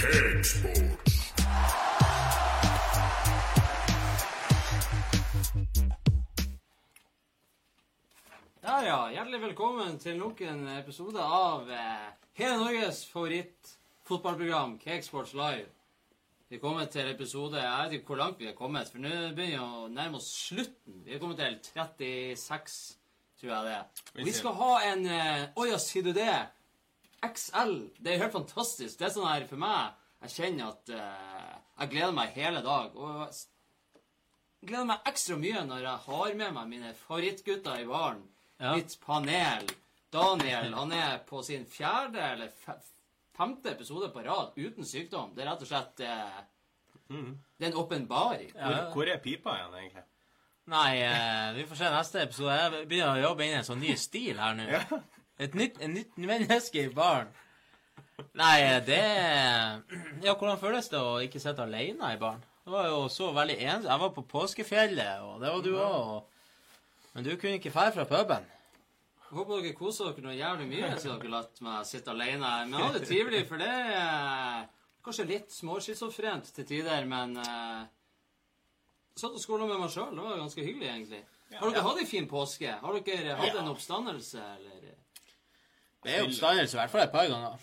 Cakesports. Der, ja. Hjertelig velkommen til nok en episode av eh, hele Norges favorittfotballprogram, Cakesports Live. Vi er kommet til episode Jeg vet ikke hvor langt vi er kommet, for nå begynner vi å nærme oss slutten. Vi er kommet til 36, tror jeg det er. Og vi skal ha en eh, Å ja, sier du det? XL. Det er helt fantastisk. Det er sånn her for meg Jeg kjenner at uh, jeg gleder meg hele dag. Og jeg gleder meg ekstra mye når jeg har med meg mine favorittgutter i baren. Ja. Mitt panel. Daniel han er på sin fjerde eller femte episode på rad uten sykdom. Det er rett og slett eh, Det er en åpenbaring. Ja. Hvor, hvor er pipa igjen, egentlig? Nei, eh, vi får se neste episode. Jeg begynner å jobbe inn i en sånn ny stil her nå. Ja. Et nytt, et nytt menneske i baren. Nei, det Ja, hvordan føles det å ikke sitte alene i baren? Det var jo så veldig ensomt. Jeg var på påskefjellet, og det var du òg. Men du kunne ikke dra fra puben. Jeg håper dere koser dere noe jævlig mye siden dere latt meg sitte alene. Men jeg har det trivelig, for det er kanskje litt småschizofrent til tider, men uh, Satt og skåla med meg sjøl. Det var ganske hyggelig, egentlig. Har dere hatt ei en fin påske? Har dere hatt en oppstandelse, eller? Det er oppstandelse i hvert fall et par ganger.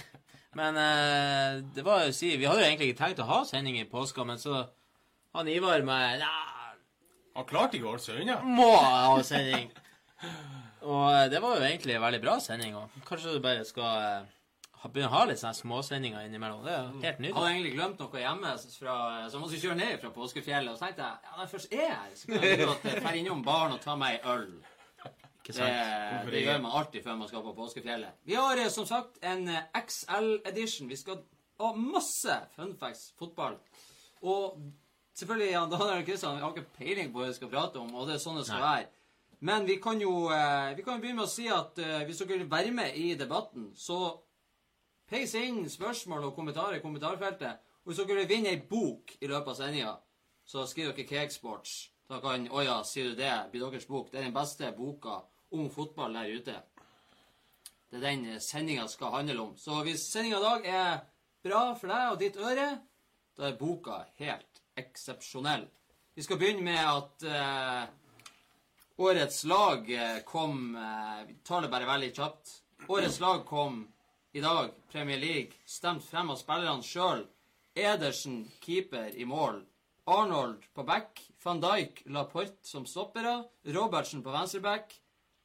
Men eh, det var jo å si Vi hadde jo egentlig ikke tenkt å ha sending i påska, men så han Ivar med ja... Han klarte ikke å holde seg unna. må ha sending. Og eh, det var jo egentlig en veldig bra sending. Og kanskje du bare skal eh, begynne å ha litt sånne småsendinger innimellom. Det er jo helt Jeg hadde egentlig glemt noe hjemme, fra, så jeg måtte kjøre ned fra påskefjellet. Og så tenkte jeg ja, når jeg først er her, så kan jeg dra innom baren og ta meg ei øl. Ikke Det, sant? det gjør man alltid før man skal på påskefjellet. Vi har eh, som sagt en eh, XL-edition. Vi skal ha masse fun facts fotball. Og selvfølgelig, Jan Daniel Kristian, vi har ikke peiling på hva vi skal prate om, og det er sånn det skal Nei. være. Men vi kan jo eh, vi kan begynne med å si at hvis dere vil være med i debatten, så peis inn spørsmål og kommentarer i kommentarfeltet. Og hvis dere vil vinne ei bok i løpet av sendinga, så skriver dere Cakesports. Da kan Å ja, sier du det? Blir deres bok. Det er den beste boka om fotball der ute. Det er den sendinga skal handle om. Så hvis sendinga i dag er bra for deg og ditt øre, da er boka helt eksepsjonell. Vi skal begynne med at eh, årets lag eh, kom eh, Vi tar det bare veldig kjapt. Årets lag kom i dag, Premier League, stemt frem av spillerne sjøl. Edersen keeper i mål. Arnold på back. Van Dijk, Laporte som stoppere. Robertsen på venstreback.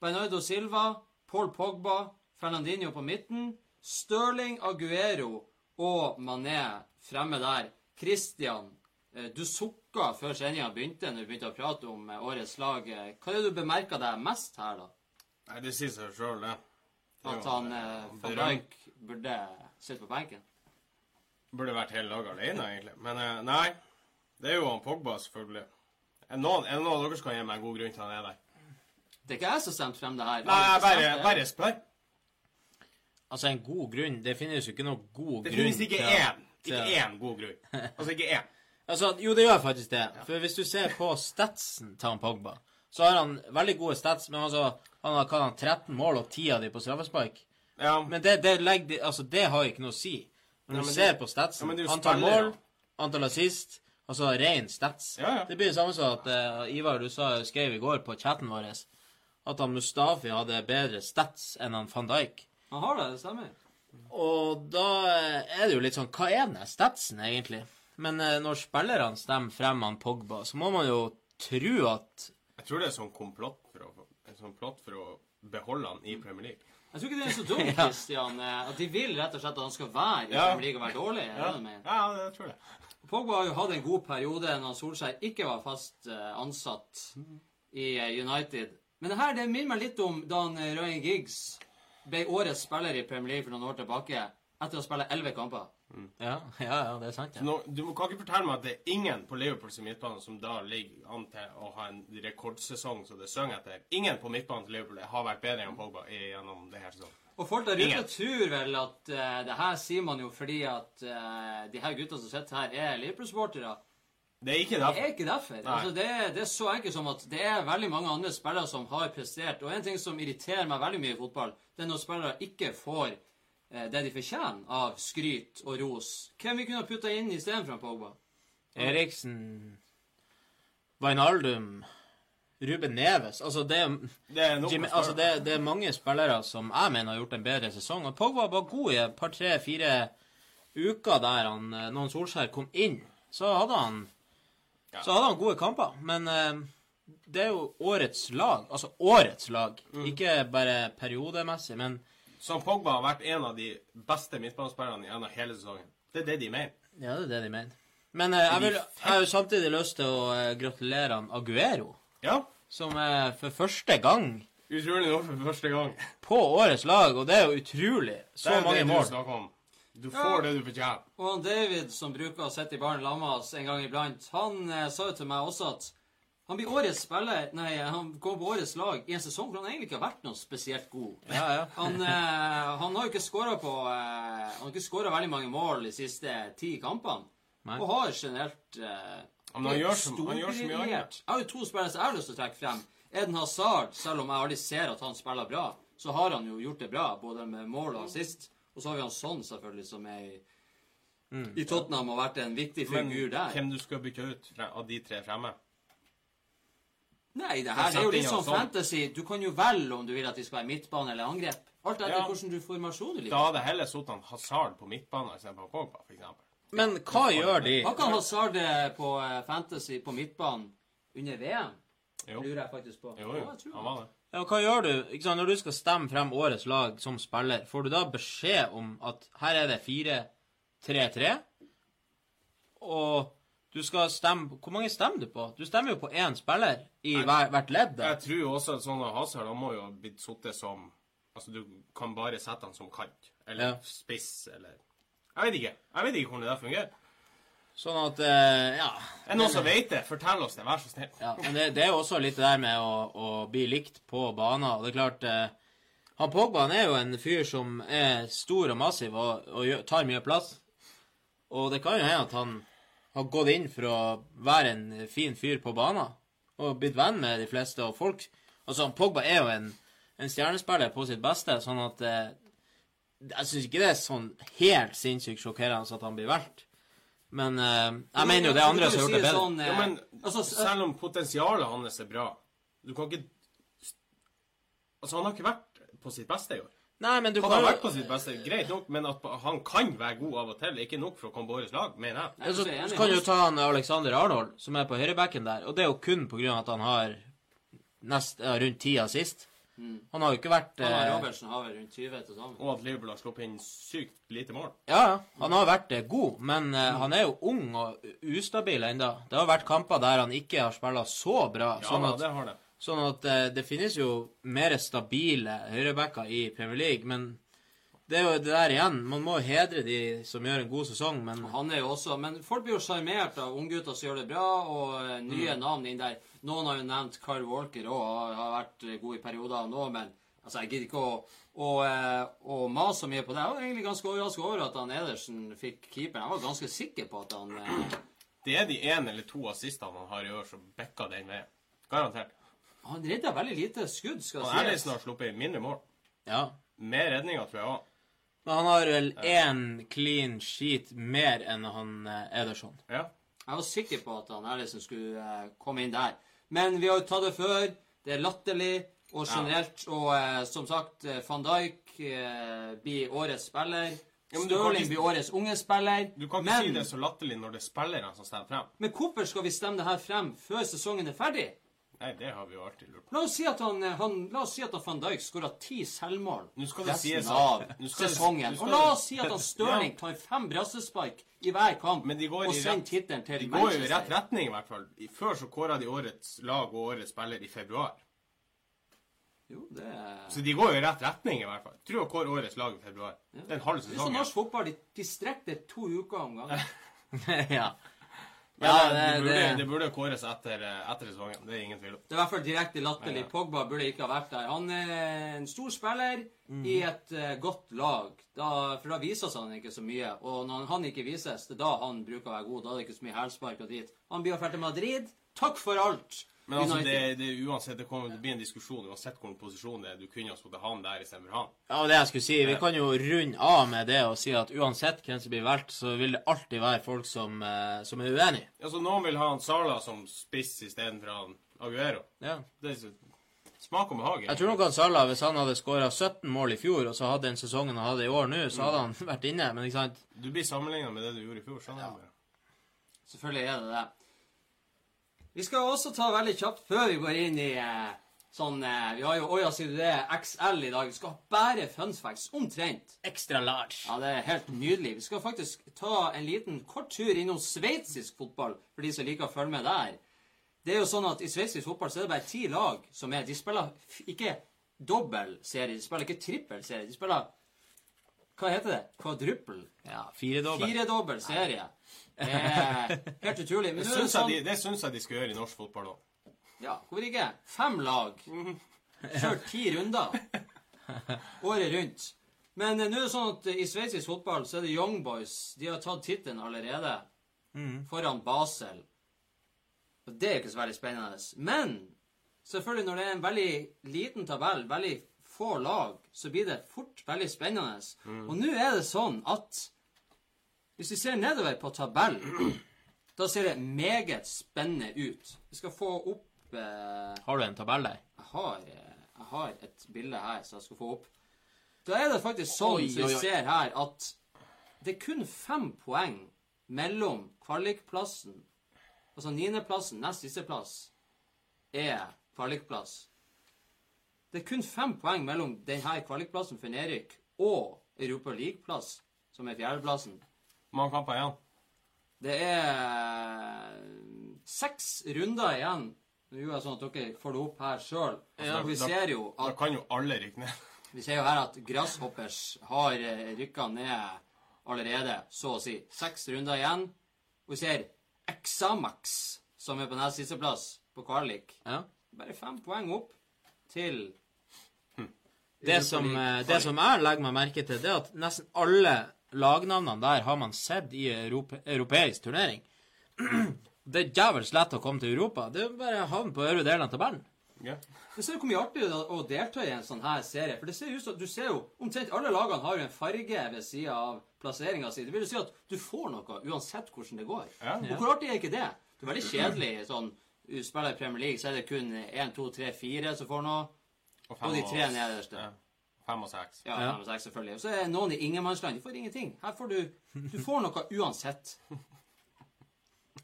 Bernardo Silva, Paul Pogba, Fernandinho på midten. Stirling, Aguero og Mané fremme der. Christian, eh, du sukka før sendinga begynte, når du begynte å prate om eh, årets lag. Eh, Hva er det du bemerka deg mest her, da? Nei, det sier seg sjøl, det. At han Van. Dijk burde sitte på benken? Burde vært hele laget alene, egentlig. Men nei. Det er jo han Pogba, selvfølgelig. Er det noen, noen av dere som kan gi meg en god grunn til han er der? Det er ikke jeg som stemte frem det her. Nei, Jeg bare, bare spør. Altså, en god grunn Det finnes jo ikke noe god Det grunn finnes ikke én. Ikke én god grunn. Altså ikke én. Altså, jo, det gjør faktisk det. For hvis du ser på statsen til han Pogba, så har han veldig gode stats, men altså, han har han 13 mål og 10 av de på straffespark. Ja, Men det, det, legger, altså, det har ikke noe å si. Når Ja, du men ser det- på statsen, Ja, det jo antall mål, antall assist, altså ren stats. Ja, ja. Det blir det samme som at uh, Ivar, du sa, skrev i går på chatten vår at han Mustafi hadde bedre stats enn han van Dijk. Han har det, det stemmer. Og da er det jo litt sånn Hva er den statsen, egentlig? Men eh, når spillerne stemmer frem han Pogba, så må man jo tro at Jeg tror det er sånn komplott for å, en sånn plott for å beholde han i Premier League. Jeg tror ikke det er så dumt, Christian, eh, at de vil rett og slett at han skal være i Ja. Premier League og være dårlig. er Ja, det mener? ja det tror jeg. Pogba har jo hatt en god periode når Solskjær ikke var fast eh, ansatt i United. Men det her det minner meg litt om da eh, Ryan Giggs ble årets spiller i Premier League for noen år tilbake etter å spille elleve kamper. Ja, ja, ja det er sant. Ja. nå, du kan ikke fortelle meg at det er ingen på Liverpools midtbane som da ligger an til å ha en rekordsesong som det synger etter. Ingen på midtbanen til Liverpool har vært bedre enn Pogba i- gjennom det her sesongen. Og folk der ute tror vel at uh, det her sier man jo fordi at uh, de her guttene som sitter her, er Liverpool-sportere. Det er ikke Det derfor. er ikke derfor. Altså, det, er, det er så enkelt som at det er veldig mange andre spillere som har prestert. Og en ting som irriterer meg veldig mye i fotball, det er når spillere ikke får eh, det de fortjener av skryt og ros. Hvem vi kunne ha putta inn istedenfor Pogba? Eriksen Wijnaldum Ruben Neves Altså, det er, Det er Jimmy, altså det, det er mange spillere som jeg mener har gjort en bedre sesong. Og Pogba var god i et par, tre, fire uker der han, eh, når Solskjær kom inn. Så hadde han Ja. Så hadde han gode kamper. Men eh, det er jo årets lag. Altså årets lag. Mm. Ikke bare periodemessig, men Så Pogba har vært en av de beste midtbanespillerne gjennom hele sesongen. Det er det de mener. Ja, det er det de mener. Men eh, jeg, vil, jeg har jo samtidig lyst til å eh, gratulere han Aguero, Ja. som er for første gang Utrolig nok for første gang. på årets lag, og det er jo utrolig. Så det er mange det mål. Du får ja. Det du fortjener. Og han David, som bruker å sitte i baren sammen med oss en gang iblant, han eh, sa jo til meg også at han blir årets spiller Nei, han går på årets lag i en sesong hvor han egentlig ikke har vært noe spesielt god. Ja, ja. Han, eh, han har jo ikke skåra på eh, Han har ikke skåra veldig mange mål de siste ti kampene. Nei. Og har generelt eh, Men han gjør som, han gjør så mye annet. Jeg har jo to spillere som jeg har lyst til å trekke frem. Eden Hazard, selv om jeg aldri ser at han spiller bra, så har han jo gjort det bra, både med mål og assist. Og så har vi han Son, selvfølgelig, som er i, i Tottenham og har vært en viktig figur der. hvem du skal bytte ut av de tre fremme? Nei, det her det er jo litt sånn fantasy. Du kan jo velge om du vil at de skal være midtbane eller angrep. Alt etter Ja. hvordan du formasjon du Da hadde jeg heller han Hazard på midtbane istedenfor Pogba, for eksempel. Men hva gjør de? Har ikke han Hazard eh, på eh, fantasy på midtbanen under VM? Jo, Lurer jeg faktisk på. jo, Ja, jo. jeg han han. var det. Ja, hva gjør du sant, når du skal stemme frem årets lag som spiller? Får du da beskjed om at her er det 4-3-3, og du skal stemme Hvor mange stemmer du på? Du stemmer jo på én spiller i hver, hvert ledd. Jeg tror jo også at sånne Hazard han må jo ha blitt sittet som Altså, du kan bare sette han som kant. Eller Ja. spiss, eller Jeg vet ikke. Jeg vet ikke hvordan det der fungerer. Sånn at eh, Ja. Er det noen som vet det? Fortell oss det, vær så snill. ja men det, det er jo også litt det der med å, å bli likt på banen. Og det er klart eh, Han Pogba han er jo en fyr som er stor og massiv og, og gjør, tar mye plass. Og det kan jo hende at han har gått inn for å være en fin fyr på banen og blitt venn med de fleste. Og folk Altså, Pogba er jo en, en stjernespiller på sitt beste, sånn at eh, Jeg syns ikke det er sånn helt sinnssykt sjokkerende at han blir valgt. Men uh, jeg mener jo det er andre som har gjort det bedre. Sånn, eh, Ja, men altså, selv om potensialet hans er bra Du kan ikke Altså, han har ikke vært på sitt beste i år. Nei, men du Han kan har vært på sitt beste, greit nok, men at han kan være god av og til, er ikke nok for å komme på årets lag, mener jeg. Nei, så, så så kan du ta han Alexander Arnold, som er på høyrebacken der. Og det er jo kun på grunn av at han har nest, rundt ti assist. Han har jo ikke vært Han har eh, Robertsen har vel rundt 20 til sammen. Og at Liverpool har sluppet inn sykt lite mål. Ja, ja, han har vært eh, god, men mm. han er jo ung og ustabil ennå. Det har vært kamper der han ikke har spilt så bra. Ja, sånn at, det har det. sånn at eh, det finnes jo mer stabile høyrebacker i Premier League. Men det er jo det der igjen. Man må hedre de som gjør en god sesong, men Han er jo også Men folk blir jo sjarmert av unggutter som gjør det bra, og eh, nye Mm. navn inn der. Noen har jo nevnt Kyle Walker òg, har, vært eh, god i perioder nå, men altså, jeg gidder ikke å, å, eh, å mase så mye på det. Jeg var egentlig ganske overrasket over at han Edersen fikk keeperen. Jeg var ganske sikker på at han eh, Det er de én eller to assistene han har i år som backa den veien. Garantert. Han redda veldig lite skudd, skal sies. Erlendsen har sluppet mindre mål. ja. Mer redninger, tror jeg òg. Men han har vel én clean sheet mer enn han eh, Ederson. Ja. Jeg var sikker på at han Erlendsen skulle eh, komme inn der. Men vi har jo tatt det før. Det er latterlig og generelt. Og eh, som sagt, van Dijk blir årets spiller. Ja, men du kan Stirling blir årets unge spiller. Du kan ikke men, si det så latterlig når det er spillerne som stemmer frem. men hvorfor skal vi stemme det her frem før sesongen er ferdig? Nei, det har vi jo alltid lurt på. La oss si at han, eh, han, la oss si at han van Dijk skåra ti selvmål resten sies av sesongen. Og la oss si at han Stirling tar fem brassespark i hver kamp Men de går og sender tittelen til De går jo i rett retning, i hvert fall. I- Før så kåra de årets lag og årets spiller i februar. Jo, det er... Så de går jo i rett retning, i hvert fall. Tror å kåre årets lag i februar. Det er en halv Det er sesong. sånn norsk fotball. De, de strekker det to uker om gangen. ja. Men Ja, det, det- burde, det- burde kåres etter, eh, etter sesongen. Det er ingen tvil om. Det er i hvert fall direkte latterlig. Ja. Pogba burde ikke ha vært der. Han er en stor spiller Mm. i et uh, godt lag. Da, for da vises han ikke så mye. Og når han ikke vises, det er da han bruker å være god. Da er det ikke så mye hælspark og dit. Han blir dra til Madrid. Takk for alt! Men altså, det, det, uansett, det kommer til å bli en diskusjon uansett hvilken posisjon det er. Du kunne ha satt han der istedenfor han. Ja, og det jeg skulle si, Vi kan jo runde av med det og si at uansett hvem som blir valgt, så vil det alltid være folk som, eh, som er uenig. så Noen vil ha han Sala som spiss istedenfor han Aguero. Ja. Det er smak og behag. Jeg tror nok at Salah, hvis han hadde skåra 17 mål i fjor, og så hadde den sesongen han hadde i år nå, så hadde han vært inne. Men ikke sant? Du blir sammenligna med det du gjorde i fjor. sånn det. Selvfølgelig er det det. Vi skal også ta veldig kjapt før vi går inn i eh, sånn eh, Vi har jo Oja sier du det, XL i dag. Vi skal ha bare fun facts. Omtrent. Extra large. Ja, det er helt nydelig. Vi skal faktisk ta en liten kort tur innom sveitsisk fotball, for de som liker å følge med der. Det er jo sånn at I sveitsisk fotball så er det bare ti lag som er De spiller ikke dobbel serie, de spiller ikke trippel serie. De spiller Hva heter det? Kvadruppel? Ja, firedobbel. Firedobbel serie. Det er helt utrolig. Men Det syns sånn de, det syns jeg de skal gjøre i norsk fotball òg. Ja, hvorfor ikke? Fem lag. Kjørt ti runder. Året rundt. Men eh, nå er det sånn at i sveitsisk fotball så er det Young Boys. De har tatt tittelen allerede. Foran Basel. Og det er ikke så veldig spennende. Men selvfølgelig, når det er en veldig liten tabell, veldig få lag, så blir det fort veldig spennende. Og nå er det sånn at hvis vi ser nedover på tabellen, da ser det meget spennende ut. Vi skal få opp eh, Har du en tabell der? jeg, har, eh, jeg har et bilde her som jeg skal få opp. Da er det faktisk sånn Oi, som vi ser her, at det er kun fem poeng mellom kvalikplassen Altså niendeplassen, nest siste plass, er kvalikplass. Det er kun fem poeng mellom denne kvalikplassen for nedrykk og Europa League-plass, som er fjerdeplassen. Mange kamper igjen. Det er seks runder igjen. Nå gjør jeg sånn at dere får det opp her sjøl. Ja. vi Da- ser jo Da kan jo alle rykke ned. vi ser jo her at Grasshoppers har eh, rykka ned allerede, så å si. Seks runder igjen. Og vi ser Examax, som er på nest siste plass på kvalik. Ja. Bare fem poeng opp til Det som, eh, det som jeg legger meg merke til, det er at nesten alle lagnavnene der har man sett i europe, europeisk turnering. Det er jævels lett å komme til Europa. Det er bare å havne på øvre delen av tabellen. Ja. Du ser hvor mye artig det er å delta i en sånn her serie. For det ser ut som du ser jo Omtrent alle lagene har jo en farge ved sida av plasseringa si. Det vil jo si at du får noe uansett hvordan det går. Ja. Og hvor artig er ikke det? Det er veldig kjedelig sånn spiller i Premier League, så er det kun 1, 2, 3, 4 som får noe. Og, Og de tre nederste. Ja. Fem og seks. Ja, Ja. fem og seks selvfølgelig. Og så er noen i ingenmannsland. De får ingenting. Her får du Du får noe uansett.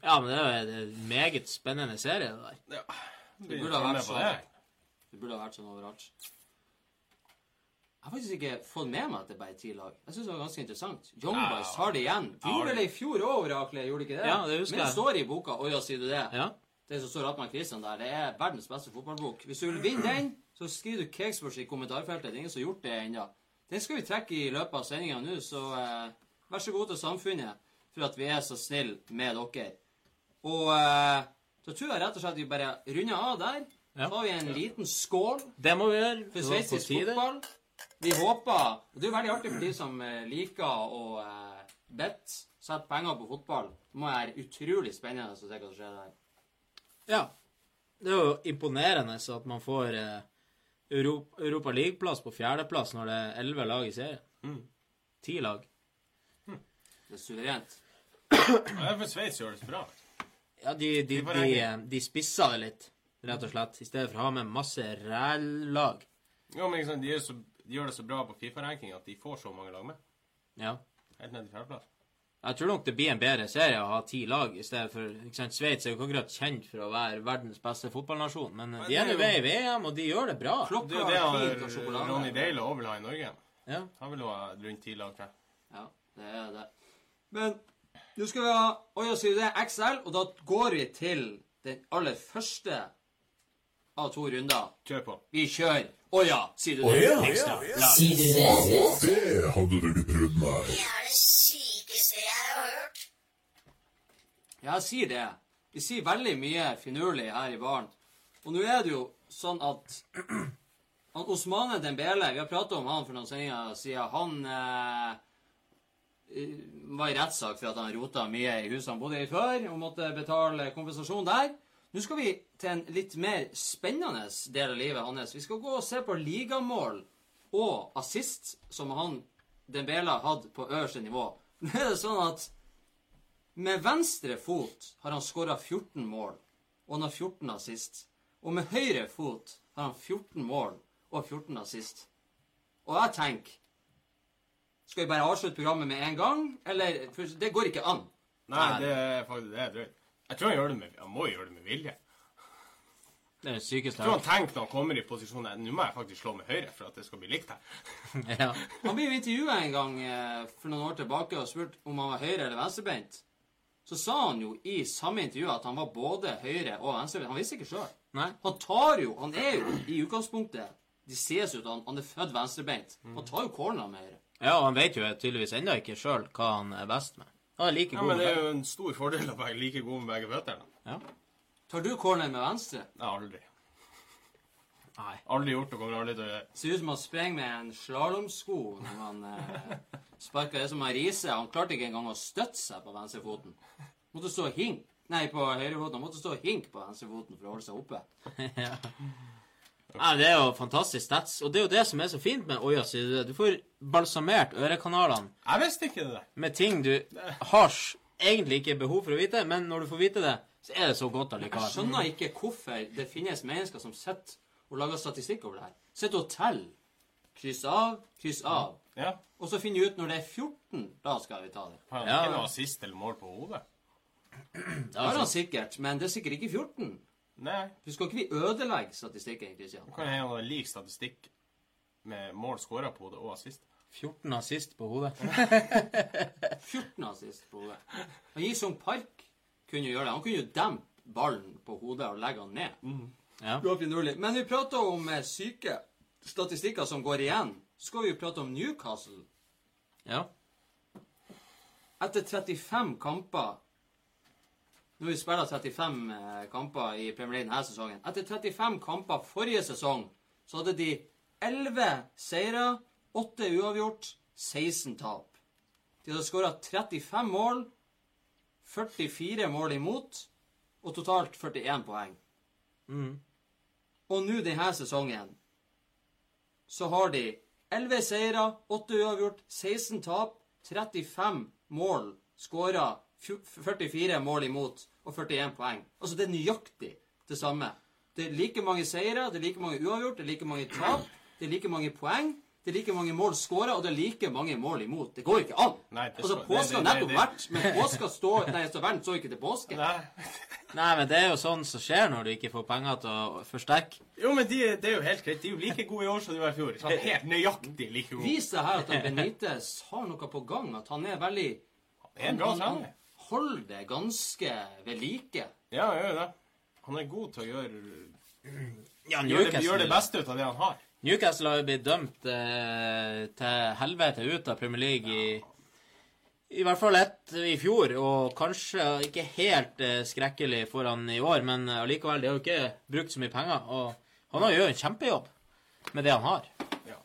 Ja, men det er jo en meget spennende serie, det der. Ja. Det burde ha vært sånn. Det burde ha vært sånn overalt. Jeg har faktisk ikke fått med meg at det bare er ti lag. Jeg synes det var ganske interessant. Young Ja. Boys har det igjen. De Ja, gjorde det- i fjor òg, Oraklet. Gjorde de ikke det? Ja, det husker jeg. Men det står i boka. Å ja, sier du det? Ja. Det som står Atman Christian der, det er verdens beste fotballbok. Hvis du vil vinne den, så skriver du Cakesbush i kommentarfeltet. Det er ingen som har gjort det ennå. Den skal vi trekke i løpet av sendinga nå, så eh, vær så god til samfunnet for at vi er så snille med dere. Og eh, da tror jeg rett og slett vi bare runder av der. Ja. Så har vi en liten skål Det må vi gjøre. for sveitsisk fotball. Vi håper og Det er jo veldig artig for de som eh, liker å eh, bet, sette penger på fotball. Det må være utrolig spennende å se hva som skjer der. Ja. Det er jo imponerende at man får eh, Europa, Europa League-plass på fjerdeplass når det er elleve lag i serien. Mm. Ti lag. Det er suverent. Ja, for Sveits gjør det så bra. Ja, de, de, De de, de spisser det litt, rett og slett. I stedet for å ha med masse ræl-lag. Jo, men liksom, de, så, de gjør det så bra på Fifa-ranking at de får så mange lag med. Ja. Helt ned til fjerdeplass. Jeg tror nok det blir en bedre serie å ha ti lag i stedet for ikke sant, Sveits er jo ikke akkurat kjent for å være verdens beste fotballnasjon, men Men de er nå med i VM, og de gjør det bra. Det er jo det han. Ronny Deil også vil ha i Norge. Ja. Han vil ha rundt ti lag, tror jeg. Ja, det er det. Men nå skal vi ha Oja sier det? XL, og da går vi til den aller første av to runder. Kjør på. Vi kjører Å ja, sier du det? Ekstra. Sier du det? Det hadde du ikke prøvd, meg. Jeg sier det. Vi sier veldig mye finurlig her i baren. Og nå er det jo sånn at han Osmane Dembele Vi har pratet om han for noen sendinger siden. Han eh, var i rettssak for at han rota mye i huset han bodde i før, og måtte betale kompensasjon der. Nå skal vi til en litt mer spennende del av livet hans. Vi skal gå og se på ligamål og assist som han Dembele hadde på øverste nivå. Nå er det sånn at med venstre fot har han skåra 14 mål, og han har 14 assist. Og med høyre fot har han 14 mål og 14 assist. Og jeg tenker Skal vi bare avslutte programmet med en gang? Eller Det går ikke an. Nei, det er faktisk det er drøyt. Jeg tror han gjør det med Han må gjøre det med vilje. Det er det sykeste Jeg tror han tenker når han kommer i posisjon nå må jeg faktisk slå med høyre for at det skal bli likt her. Ja. Han ble jo intervjua en gang eh, for noen år tilbake og spurt om han var høyre- eller venstrebeint. Så sa han jo i samme intervju at han var både høyre- og venstrebeint. Han visste ikke sjøl. Han tar jo Han er jo i utgangspunktet De ses ut han, han er født venstrebeint. Han tar jo corner med høyre. ja, og han vet jo tydeligvis ennå ikke sjøl hva han er best med. Han er like Ja, god men det er jo en stor fordel å være like god med begge føttene. ja. Tar du corner med venstre? Ja, aldri. Nei. Aldri gjort det, kommer aldri til å gjøre. Ser ut som han sprenger med en slalåmsko når han eh, sparker. Det er som han Riise. Han klarte ikke engang å støtte seg på venstrefoten. Måtte stå hink. Nei, på høyrefoten. Han måtte stå hink på venstrefoten for å holde seg oppe. ja. Nei, det er jo fantastisk stats. Og det er jo det som er så fint med Oya side. Du får balsamert ørekanalene Jeg visste ikke det med ting du har egentlig ikke behov for å vite, men når du får vite det, så er det så godt Jeg skjønner ikke hvorfor det finnes mennesker som sitter og lager statistikk over det her. Sitter og teller. Kryss av, kryss av. Ja. Og så finner vi ut når det er 14. Da skal vi ta det. Har han ikke ja. noe assist eller mål på hodet? Det har han sikkert, men det er sikkert ikke 14. Nei. Du skal ikke vi ødelegge statistikken, Kristian? Kan jeg ha lik statistikk med mål skåra på hodet og assist. 14 assist på hodet. 14 assist på hodet. Han Jisung Park kunne gjøre det. Han kunne jo dempe ballen på hodet og legge han ned. Ja. Men vi prater om eh, syke statistikker som går igjen. Så skal vi jo prate om Newcastle. ja. Etter 35 kamper Nå har vi spilt 35 eh, kamper i Premier League denne sesongen. Etter 35 kamper forrige sesong så hadde de 11 seire, 8 uavgjort, 16 tap. De hadde skåra 35 mål, 44 mål imot og totalt 41 poeng. Mm. Og nå denne sesongen så har de 11 seire, 8 uavgjort, 16 tap, 35 mål skåra, 44 mål imot og 41 poeng. Altså det er nøyaktig det samme. Det er like mange seire, det er like mange uavgjort, det er like mange tap, det er like mange poeng, det er like mange mål skåra, og det er like mange mål imot. Det går ikke an! Nei, det altså, påska har nettopp vært, men påska står Nei, så verden så ikke til påske. Nei. Nei, men det er jo sånn som skjer når du ikke får penger til å forsterke. Jo, men de, det er jo helt greit. De er jo like gode i år som de var i fjor. Sånn, helt nøyaktig like gode. Viser deg her at Benitez har noe på gang, at han er veldig Det er en bra han, han trener. holder det ganske ved like. Ja, han gjør det. Han er god til å gjøre, Ja, gjøre, det, gjøre det beste ut av det han har. Newcastle har jo blitt dømt eh, til helvete ut av Premier League i i hvert fall ett i fjor, og kanskje ikke helt eh, skrekkelig foran i år, men allikevel, de har jo ikke brukt så mye penger. Og han har jo en kjempejobb med det han har. Ja.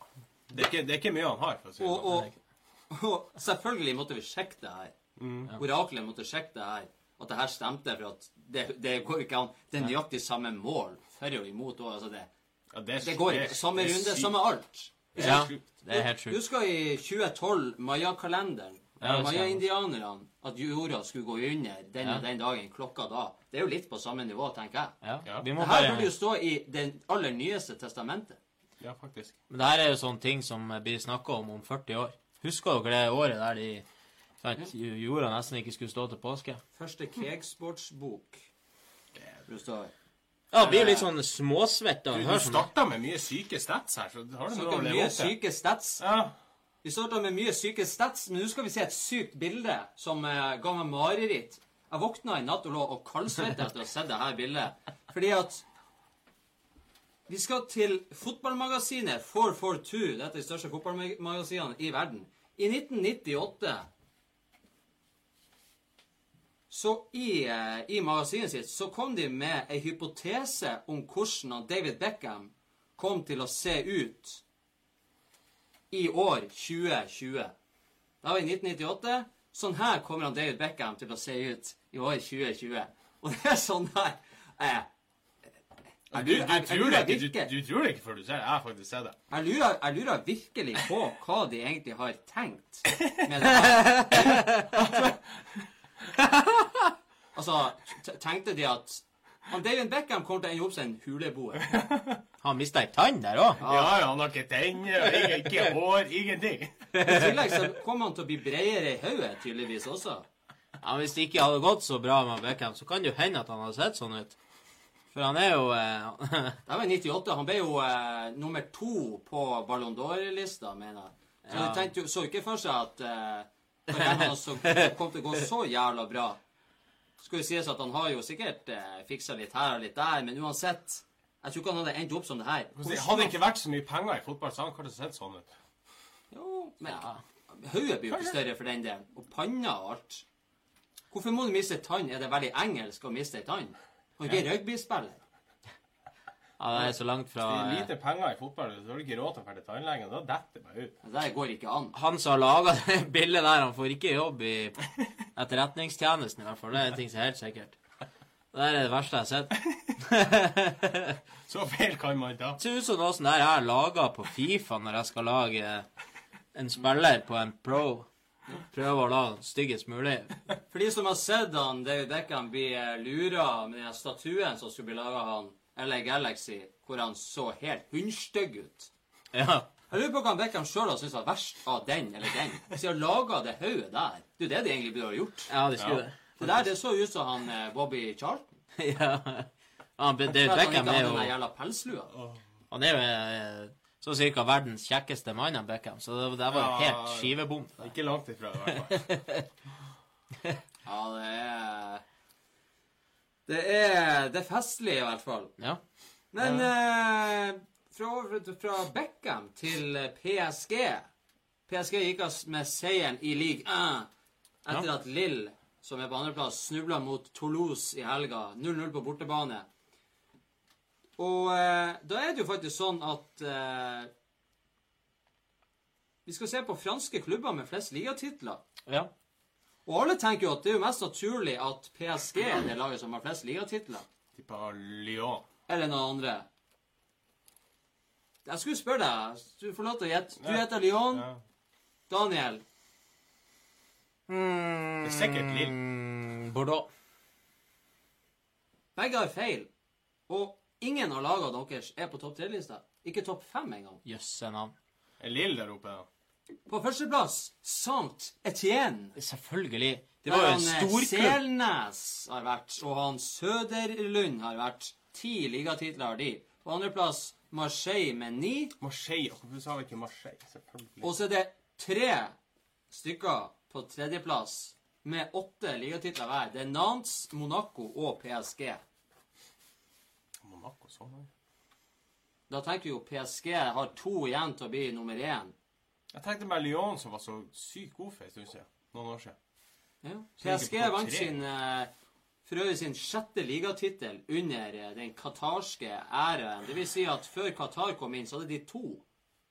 Det, er ikke, det er ikke mye han har. for å si det Og, sånn. og, og selvfølgelig måtte vi sjekke det her. Oraklet måtte sjekke det her. At det her stemte, for at det, det går ikke an. Det er nøyaktig samme mål for og imot. Og, altså det, Ja, det, det går ikke. Samme det runde, samme alt. Ja, det er helt Du sjukt. Husker i 2012, Maya-kalenderen. Ja. Maya-indianerne. At jorda skulle gå under den Ja. og den dagen, klokka da. Det er jo litt på samme nivå, tenker jeg. Ja, Ja. vi må Det her bare... burde jo stå i det aller nyeste testamentet. Ja, faktisk. Men det her er jo sånne ting som blir snakka om om 40 år. Husker dere det året der de sant, jorda nesten ikke skulle stå til påske? Første kegsportsbok. Det Ja, det blir jo litt sånn småsvett av å Du, høre du sånn. starta med mye syke stats her, så har du noe å leve mye opp til. syke stats. Ja. Vi starta med mye syke stats, men nå skal vi se et sykt bilde som eh, ga meg mareritt. Jeg våkna i natt og lå og kaldsvette etter å ha sett det her bildet. Fordi at Vi skal til fotballmagasinet 442. Dette er de største fotballmagasinene i verden. I 1998 så i, eh, i magasinet sitt så kom de med ei hypotese om hvordan David Beckham kom til å se ut i år 2020. Da var vi i 1998. Sånn her kommer han David Beckham til å se ut i år 2020. Og det er sånn her Eh, Du, jeg, du, jeg, lurer ikke, du, du tror det ikke før du ser det. Jeg har faktisk sett det. jeg, lurer, jeg lurer virkelig på hva de egentlig har tenkt med det her. Altså, tenkte de at han David Beckham kommer til å ende opp som en huleboer? Han mista ei tann der òg. Ja, ja, han har ikke tenner, ikke, hår, ingenting. I tillegg så kommer han til å bli bredere i hodet, tydeligvis også. Ja, hvis det ikke hadde gått så bra med Beckham, så kan det jo hende at han hadde sett sånn ut. For han er jo eh, Det var i 98. Han ble jo eh, nummer to på Ballon d'Or-lista, mener jeg. Så Ja. de tenkte jo, så ikke for seg at eh, karrieren hans så- kom til å gå så jævla bra. Skal jo sies at han har jo sikkert eh, fiksa litt her og litt der, men uansett Jeg tror ikke han hadde endt opp som det her. Det hadde ikke vært så mye penger i fotball, så han kanskje sett sånn ut. Jo, men hodet blir jo ikke større for den delen. Og panna og alt. Hvorfor må du miste tann? Er det veldig engelsk å miste tann? Han er ikke rugbyspiller. Ja, det er så langt fra Det er eh, lite penger i fotball, så har du ikke råd til å dra til tannlegen. Da detter det bare ut. Det går ikke an. Han som har laga det bildet der, han får ikke jobb i etterretningstjenesten, i hvert fall. Det er en ting som er helt sikkert. Det er det verste jeg har sett. Så feil kan man ta. Det ser ut som noe sånt der jeg har laga på Fifa når jeg skal lage en spiller på en pro. Prøve å la den styggest mulig. For de som har sett han David Beckham bli blir lura med den statuen som skulle bli laga av han LA Galaxy, hvor han så helt hundstygg ut. Ja. Jeg lurer på hva Beckham sjøl har syntes var verst av den eller den. Hvis de har laga det hodet der. Det er jo det de egentlig burde ha gjort. ja, de skulle Ja. det. Det der det så ut som han eh, Bobby Charlton. Ja. Han, David Beckham er jo Han jævla pelslua. Han er jo eh, så cirka verdens kjekkeste mann, han Beckham. Så det, det var Ja. helt skivebom. Ikke langt ifra, i hvert fall. Ja, det er Det er Det er festlig, i hvert fall. Ja. Men eh, fra, fra Beckham til PSG PSG gikk av med seieren i league 1 etter at Lill, som er på andreplass, snubla mot Toulouse i helga. 0-0 på bortebane. Og eh, da er det jo faktisk sånn at eh, Vi skal se på franske klubber med flest ligatitler. ja. Og alle tenker jo at det er jo mest naturlig at PSG er det laget som har flest ligatitler. Tipper Lyon. Eller noen andre. Jeg skulle spørre deg. Du får lov til å gjette. Du heter Lyon. Ja. Daniel. Det er sikkert Lill. Mm, Bordeaux. Begge har feil. Og ingen av lagene deres er på topp tre-lista. Ikke topp fem engang. Jøsse navn. Er Lill der oppe, da? På førsteplass Saint Etienne. Selvfølgelig. Det var jo en eh, storklubb. Selnes har vært, og han Søderlund har vært. Ti ligatitler har de. På andreplass Marseille med ni. Marseille. Hvorfor sa vi ikke Marseille? Selvfølgelig. Og så er det tre stykker på tredjeplass med åtte ligatitler hver. Det er Nantes, Monaco og PSG. Monaco, sånn. Da tenker vi jo PSG har to igjen til å bli nummer én. Jeg tenkte bare Lyon, som var så sykt god for en stund siden. Noen år siden. Ja. PSG vant sin eh, for øvrig sin sjette ligatittel under eh, den qatarske æraen. Det vil si at før Qatar kom inn, så hadde de to.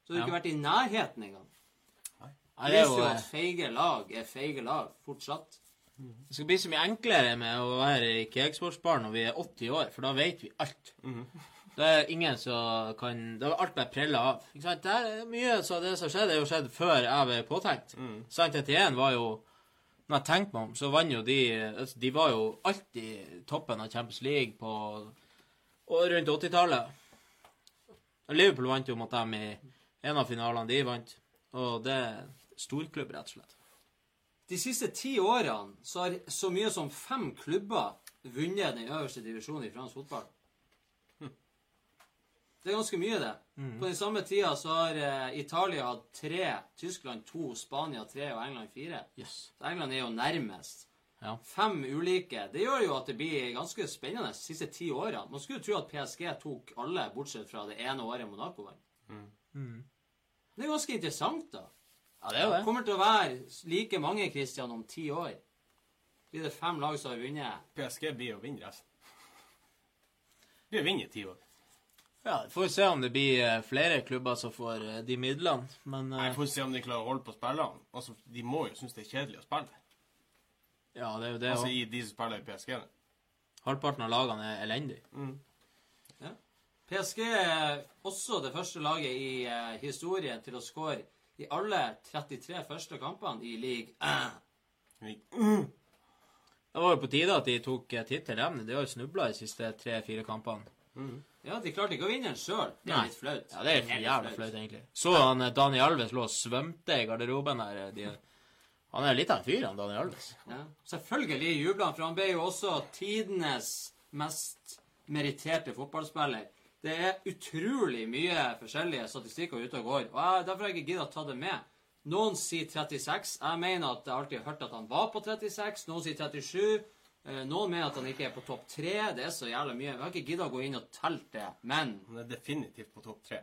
Så de har Ja. ikke vært i nærheten engang. Det er viser jo, at feige lag er feige lag fortsatt. det skal bli så mye enklere med å være i Keegsportsbar når vi er 80 år, for da vet vi alt. Det er ingen som kan det er alt bare prella av. Ikke sant? Det er mye av det som skjedde, er jo skjedd før jeg ble påtenkt. Sant Etienne var jo Når jeg tenkte meg om, så vant jo de altså, De var jo alltid toppen av Champions League på og rundt 80-tallet. Liverpool vant jo mot dem i en av finalene de vant. Og det er storklubb, rett og slett. De siste ti årene så har så mye som fem klubber vunnet den øverste divisjonen i fransk fotball. Det er ganske mye, det. På den samme tida så har eh, Italia hatt tre, Tyskland to, Spania tre og England fire. Yes. Så England er jo nærmest. Ja. Fem ulike. Det gjør jo at det blir ganske spennende de siste ti årene. Man skulle jo tro at PSG tok alle, bortsett fra det ene året Monaco vant. Det er ganske interessant, da. Ja, det er jo Det det. kommer til å være like mange Christian om ti år. Blir det fem lag som har vunnet? PSG blir å vinne resten. Blir å vinne i ti år. Ja, vi får se om det blir eh, flere klubber som får eh, de midlene, men Nei, eh, Får se om de klarer å holde på spillerne. Altså, de må jo synes det er kjedelig å spille. Ja, det er jo det Altså i de som spiller i PSG. Halvparten av lagene er elendige. PSG er også det første laget i eh, historien til å score i alle 33 første kampene i league 1. Det var jo på tide at de tok eh, tittel. De har jo snubla de siste tre-fire kampene. Ja, de klarte ikke å vinne den sjøl. Det er Nei. litt flaut. Ja, det er jævla flaut, egentlig. Så han eh, Daniel Alves lå og svømte i garderoben der. eh, De, han er litt av en fyr, han Daniel Alves. Ja. Selvfølgelig jubla han, for han ble jo også tidenes mest meritterte fotballspiller. Det er utrolig mye forskjellige statistikker ute og går. og jeg, Derfor har jeg ikke giddet å ta det med. Noen sier 36. Jeg mener at jeg alltid har hørt at han var på 36. Noen sier 37. Eh, Noen mener at han ikke er på topp tre. Det er så jævla mye. Jeg har ikke giddet å gå inn og telle det. Men Han er definitivt på topp tre.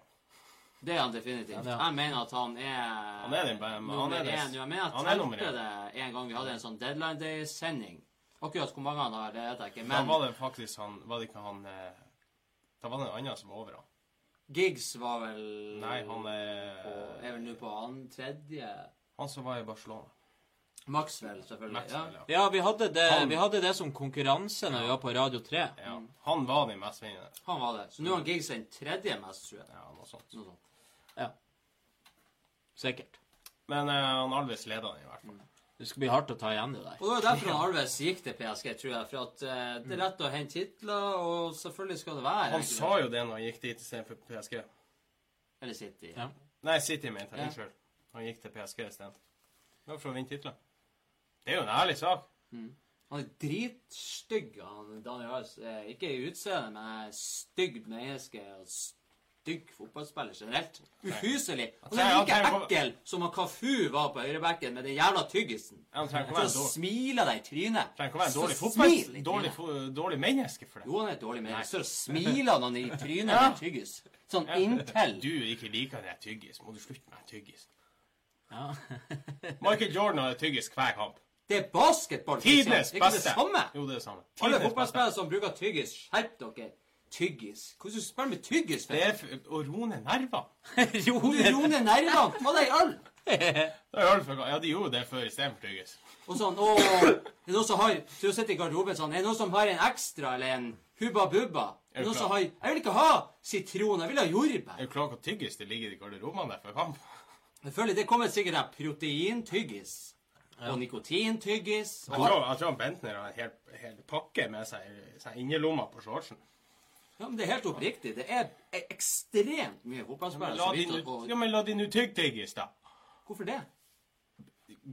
det er han definitivt. Ja, det er. Jeg mener at han er Han er den han nummer er det- én. Jeg mener han jeg er nummer telte det en gang vi hadde en sånn Deadline Day-sending. Akkurat hvor mange han har, det vet jeg ikke. Da var det faktisk han Var det ikke han eh, Da var det en annen som var over han. Giggs var vel Nei, han på, er er vel nå på annen, tredje Han som var i Barcelona. Maxwell, selvfølgelig. Maxwell, ja. ja. Ja, vi hadde det, Han- vi hadde det som konkurranse når vi var på Radio 3. ja. Han var den mest vinnende. Han var det. Så nå har han Giggs den tredje mest, tror jeg. Ja, noe sånt. Noe sånt. Sikkert. Men uh, han Alves leda den i hvert fall. Det skal bli hardt å ta igjen det der. Og det var derfor han Alves gikk til PSG, tror jeg. For at uh, det er lett å hente titler, og selvfølgelig skal det være Han egentlig sa jo det når han gikk dit istedenfor PSG. Eller City. Ja. Nei, City mente jeg. Ja. Unnskyld. Han gikk til PSG istedenfor. Det var for å vinne titler. Det er jo en ærlig sak. Han er dritstygg, han Daniel Alves. Eh, Ikke i utseendet, men stygg menneske og stygg fotballspiller generelt. Ufyselig. Han er like ekkel som han Kafu var på høyrebekken med den jævla tyggisen. Så smiler deg i trynet. trenger ikke være en dårlig fotball... Dårlig, dårlig menneske for det. Jo, han er et dårlig menneske. Så smiler han i trynet Ja. med tyggis. Sånn inntil. Du ikke liker det tyggis, må du slutte med tyggis. Ja. Michael Jordan hadde tyggis hver kamp. Det er basketball. Tidenes er ikke det samme. Jo, det er samme. Alle Tidenes fotballspillere som bruker tyggis, skjerp dere. Tyggis. Hvordan skal du med tyggis? Det er å roe. Jo, du ned nervene. Ta deg øl. Det er øl for- Ja, de gjorde det før istedenfor tyggis. Og sånn, å, er det noen som har Du sitter i garderoben sånn, er det noen som har en ekstra eller en Hubba Bubba? Er det noen som har Jeg vil ikke ha sitron, jeg vil ha jordbær. Er du klar over hvor tyggis det ligger i garderobene der før kamp? Jeg føler det kommer sikkert proteintyggis. Og nikotintyggis. Jeg Og, tror, jeg tror Bentner har en hel, hel pakke med seg, seg innerlomma på shortsen. ja, men det er helt oppriktig. Det er e- ekstremt mye Ja, fotballspillere la som nu- å ja, men la de nå tygge tyggis, da. Hvorfor det?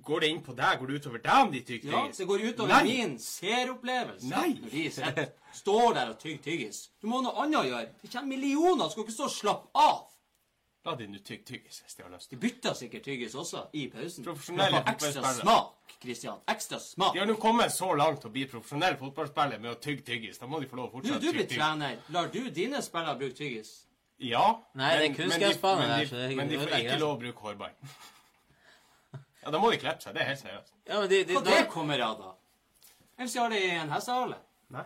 Går det inn på deg? Går det utover deg om de tygger Ja, det går utover Nei. min seeropplevelse. Nei. Når de sitter, står der og tygger tyggis. Du må ha noe annet å gjøre. Det kommer millioner. Skal ikke stå og slappe av. La de nå tygge tyggis hvis de har lyst. De bytter sikkert tyggis også i pausen. Profesjonelle ekstra smak, Christian. Ekstra smak. De har nå kommet så langt å bli profesjonell fotballspiller med å tygge tyggis. Da må de få lov å fortsette du å tygge tyggis. trener. Lar du dine spillere bruke tyggis? Ja. Nei, det er men- kunstgressbane men de- der, så det er Men de får ikke lov å bruke hårbånd. Ja, da må de klippe seg. Det er helt seriøst. Ja, men de, de, Hva da, det kommer av, da? Ellers har de en hestehale. Nei.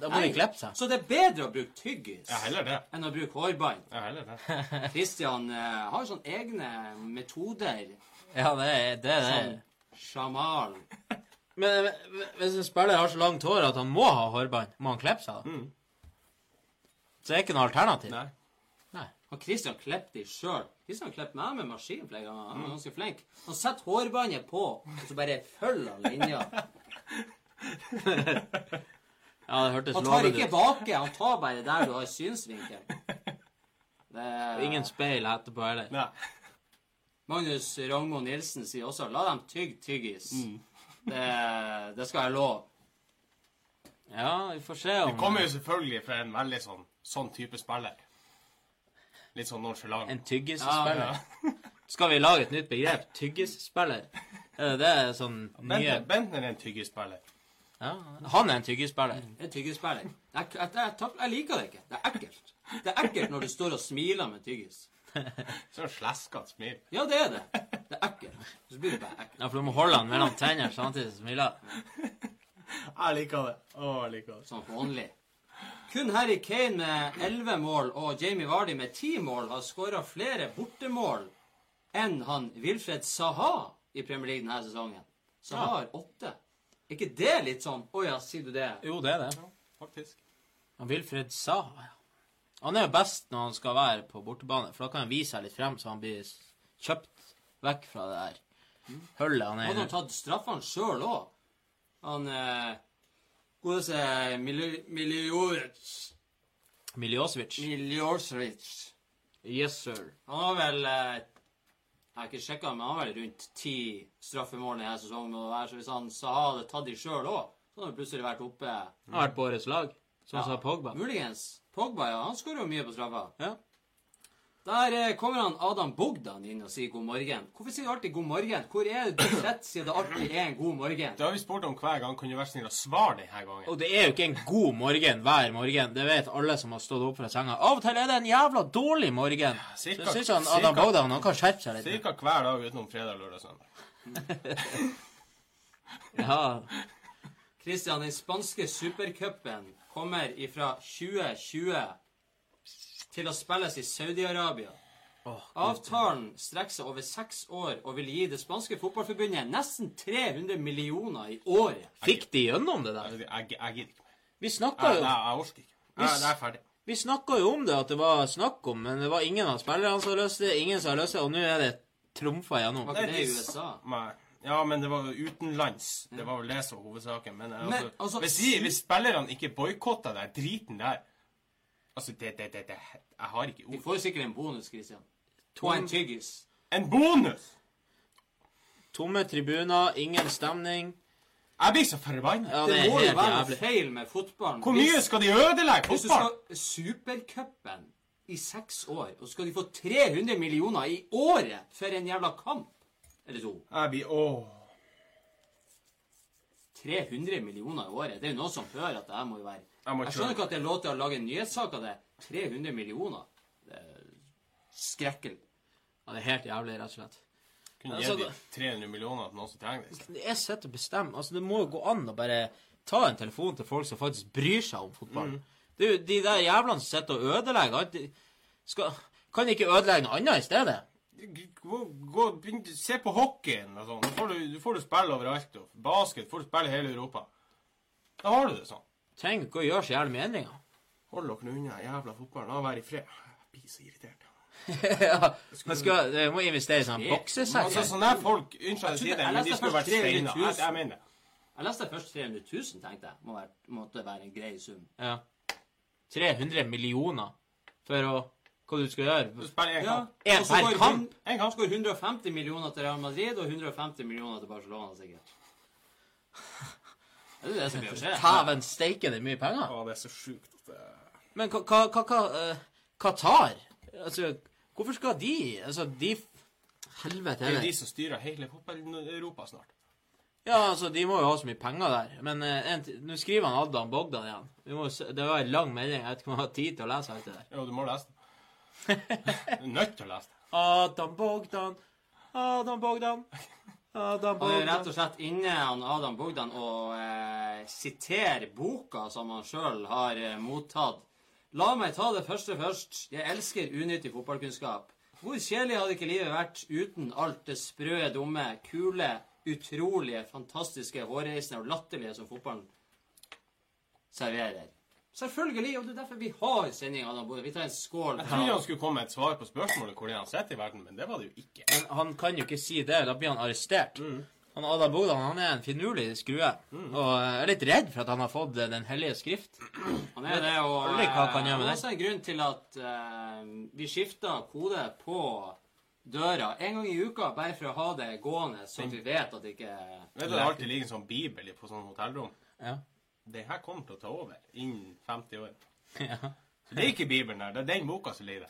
Da må de klippe seg. Så det er bedre å bruke tyggis Ja, heller det. enn å bruke hårbånd. Ja, heller det. Kristian eh, har sånne egne metoder. Ja, det er det. er Sånn det. sjamal. Men men, hvis en spiller har så langt hår at han må ha hårbånd, må han klippe seg da? Mm. Så det er ikke noe alternativ? Nei. Og Kristian klippet de sjøl. Kristian har klippet meg med maskin flere ganger. Han er ganske flink. Han setter hårbåndet på, og så bare følger han linja. Ja, det hørtes Han tar ikke baki, han tar bare der du har synsvinkel. Det er... Ingen speil etterpå heller. Nei. Magnus Rangmo Nilsen sier også 'la dem tygge tyggis'. Mm. Det, det skal jeg love. Ja, vi får se Det om kommer jo selvfølgelig fra en veldig sånn, sånn type spiller. Litt sånn nonchalant. en tyggisspiller. Ja. Skal vi lage et nytt begrep? Tyggisspiller? Er det det sånn nye Bentner er en tyggisspiller. Ja, Han er en tyggispiller. En tyggispiller. Jeg, jeg, jeg, jeg liker det ikke. Det er ekkelt. Det er ekkelt når du står og smiler med tyggis. Sånn sleskete smil. Ja, det er det. Det er ekkelt. Så blir det bare ekkelt. Ja, for du må holde han mellom tennene samtidig som smiler. Jeg liker det. Å, jeg liker det. Sånn hånlig. Kun Harry Kane med 11 mål og Jamie Vardy med 10 mål har skåra flere bortemål enn han Wilfred Saha i Premier League denne sesongen. Saha har åtte. Er ikke det litt sånn Å ja, sier du det? Jo, det er det. Faktisk. Han Wilfred sa. Han er jo best når han skal være på bortebane, for da kan han vise seg litt frem, så han blir kjøpt vekk fra det der hullet han er Hadde i. han tatt straffene sjøl òg? Han eh, Godeste Miljovic Miljosevic. Miljosevic. Yes, sir. Han har vel eh, Jeg har ikke sjekka, men han har vel rundt ti straffemål denne sesongen. Og det Så hvis han Saha hadde tatt de sjøl òg, så hadde han plutselig vært oppe Han har vært på årets lag, som sa Pogba. Muligens. Pogba, ja. Han skårer jo mye på straffa. Ja. Der eh, kommer han Adam Bogdan inn og sier god morgen. Hvorfor sier du alltid god morgen? Hvor er det du sitter sier det alltid er en god morgen? Det har vi spurt om hver gang. Kan du være snill å svare denne gangen? Og det er jo ikke en god morgen hver morgen. Det vet alle som har stått opp fra senga. Av og til er det en jævla dårlig morgen. Så Cirka- jeg syns han Adam cirka- Bogdan han kan skjerpe seg litt. Cirka hver dag utenom fredag, lørdag, søndag. Ja. Christian, den spanske supercupen kommer ifra 2020 til å spilles i Saudi-Arabia. Avtalen strekker seg over seks år og vil gi det spanske fotballforbundet nesten 300 millioner i året. Fikk de gjennom det der? Jeg, jeg, jeg gidder ikke mer. Vi snakka jo jeg, jeg orker ikke. Jeg, jeg er ferdig. Vi snakka jo om det, at det var snakk om, men det var ingen av spillerne som hadde løst det, ingen som har løst det, og nå er det trumfa gjennom. Var ikke det i USA? Nei. Ja, men det var utenlands. Det var vel det som var hovedsaken. Men, Men, altså, altså, hvis, hvis spillerne ikke boikotter den driten der Altså, det, det, det, det Jeg har ikke Vi ord. får sikkert en bonus, Christian. To en tyggis. En bonus! Tomme tribuner, ingen stemning. Jeg blir så forbanna. Ja, Det det må jo være noe jævlig. feil med fotballen. Hvor mye skal de ødelegge Hvis du skal Supercupen i seks år, og så skal de få 300 millioner i året for en jævla kamp Eller to. Jeg blir Åh. 300 millioner i året. Det er jo noen som hører at det her må jo være Jeg Jeg skjønner ikke at det er lov til å lage en nyhetssak av det. 300 millioner. Det er skrekken. Ja, det er helt jævlig, rett og slett. Kunne Altså, gi de 300 millioner til noen som trenger det. Det er sett å bestemme. Altså, det må jo gå an å bare ta en telefon til folk som faktisk bryr seg om fotball. Det er jo de der jævlene som sitter og ødelegger alt. Skal, kan de ikke ødelegge noe annet i stedet? Gå, gå, begynn, se på hockeyen og sånn. Da får du, du får du spille overalt. Og basket får du spille i hele Europa. Da har du det sånn. Trenger ikke å gjøre så jævlig mye endringer. Hold dere unna jævla fotballen. La være i fred. Jeg blir så irritert. ja, man skal, du må investere i sånn boksesekk. Altså, sånne folk Unnskyld Jeg å si det, men de skulle vært steina. Jeg, jeg mener det. Jeg leste først 300 000, tenkte jeg. Må være, måtte være en grei sum. Ja. 300 millioner for å Hva du skal gjøre? spiller én Ja. En per kamp? En kamp. Så 150 millioner til Real Madrid og 150 millioner til Barcelona, sikkert. Det er det som blir å skje. Tæven steike, det er mye penger. Å, det er så sjukt. at det- Men hva, hva, hva, eh, Qatar Altså, hvorfor skal de Altså, de Helvete Det er jo heller. de som styrer hele fotball-Europa snart. Ja, altså, de må jo ha så mye penger der. Men eh, en ti- nå skriver han Adam Bogdan igjen. Vi må, jo se- det var en lang melding. Jeg vet ikke om jeg har tid til å lese alt det der. Jo, du må lese den. Du er nødt til å lese den. Adam Bogdan, Adam Bogdan, Adam Han er rett og slett inne, han Adam Bogdan, og eh, siterer boka som han sjøl har eh, mottatt. La meg ta det første først. Jeg elsker unyttig fotballkunnskap. Hvor kjedelig hadde ikke livet vært uten alt det sprø, dumme, kule, utrolige, fantastiske, hårreisende og latterlige som fotballen serverer? Selvfølgelig, og det er derfor vi har sending, Adam Bogdan. Vi tar en skål. Jeg trodde han skulle komme med et svar på spørsmålet hvor han sitter i verden, men det var det jo ikke. Men han kan jo ikke si det. Da blir han arrestert. Han Adam Bogdan han er en finurlig skrue. Og jeg er litt redd for at han har fått eh, Den hellige skrift. Han er det, og med det er også en grunn til at uh, vi skifter kode på døra en gang i uka, bare for å ha det gående, så vi vet at det ikke Vet du, det alltid ligger en sånn bibel på sånn hotellrom. Ja. Det her kommer til å ta over innen 50 år. ja. Så det er ikke Bibelen der, det er den boka som ligger.